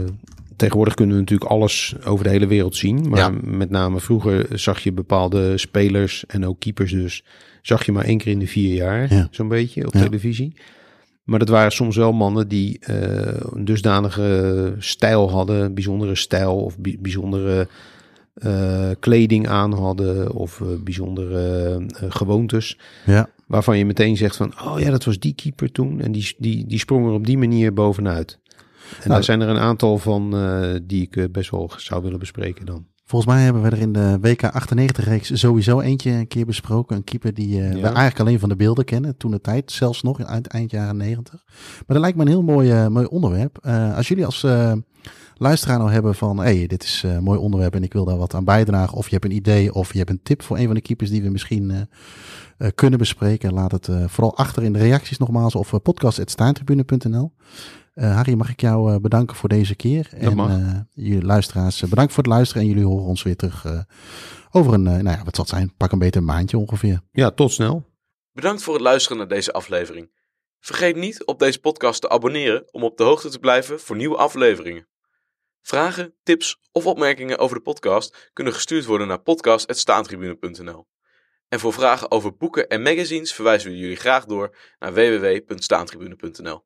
tegenwoordig kunnen we natuurlijk alles over de hele wereld zien. Maar Ja. met name vroeger zag je bepaalde spelers en ook keepers dus. Zag je maar één keer in de vier jaar, Ja. zo'n beetje, op Ja. televisie. Maar dat waren soms wel mannen die een dusdanige stijl hadden, bijzondere stijl of bi- bijzondere eh, kleding aan hadden of eh, bijzondere eh, gewoontes. Ja. Waarvan je meteen zegt van, oh ja, dat was die keeper toen en die, die, die sprong er op die manier bovenuit. En Nou, daar zijn er een aantal van die ik best wel zou willen bespreken dan. Volgens mij hebben we er in de WK 98 reeks sowieso eentje een keer besproken. Een keeper die eh, we eigenlijk alleen van de beelden kennen. Toen de tijd, zelfs nog in eind, eind jaren 90. Maar dat lijkt me een heel mooi, mooi onderwerp. Als jullie als luisteraar nou hebben van, hey, dit is een mooi onderwerp en ik wil daar wat aan bijdragen. Of je hebt een idee of je hebt een tip voor een van de keepers die we misschien eh, eh, kunnen bespreken. Laat het eh, vooral achter in de reacties nogmaals of uh, podcast.staantribune.nl. Eh Harry, mag ik jou eh, bedanken voor deze keer. en mag. eh, jullie luisteraars, eh, bedankt voor het luisteren. En jullie horen ons weer terug eh, over een, eh, nou ja, wat zal het zijn? Pak een beter een maandje ongeveer. Ja, tot snel. Bedankt voor het luisteren naar deze aflevering. Vergeet niet op deze podcast te abonneren om op de hoogte te blijven voor nieuwe afleveringen. Vragen, tips of opmerkingen over de podcast kunnen gestuurd worden naar podcast.staantribune.nl. En voor vragen over boeken en magazines verwijzen we jullie graag door naar www.staantribune.nl.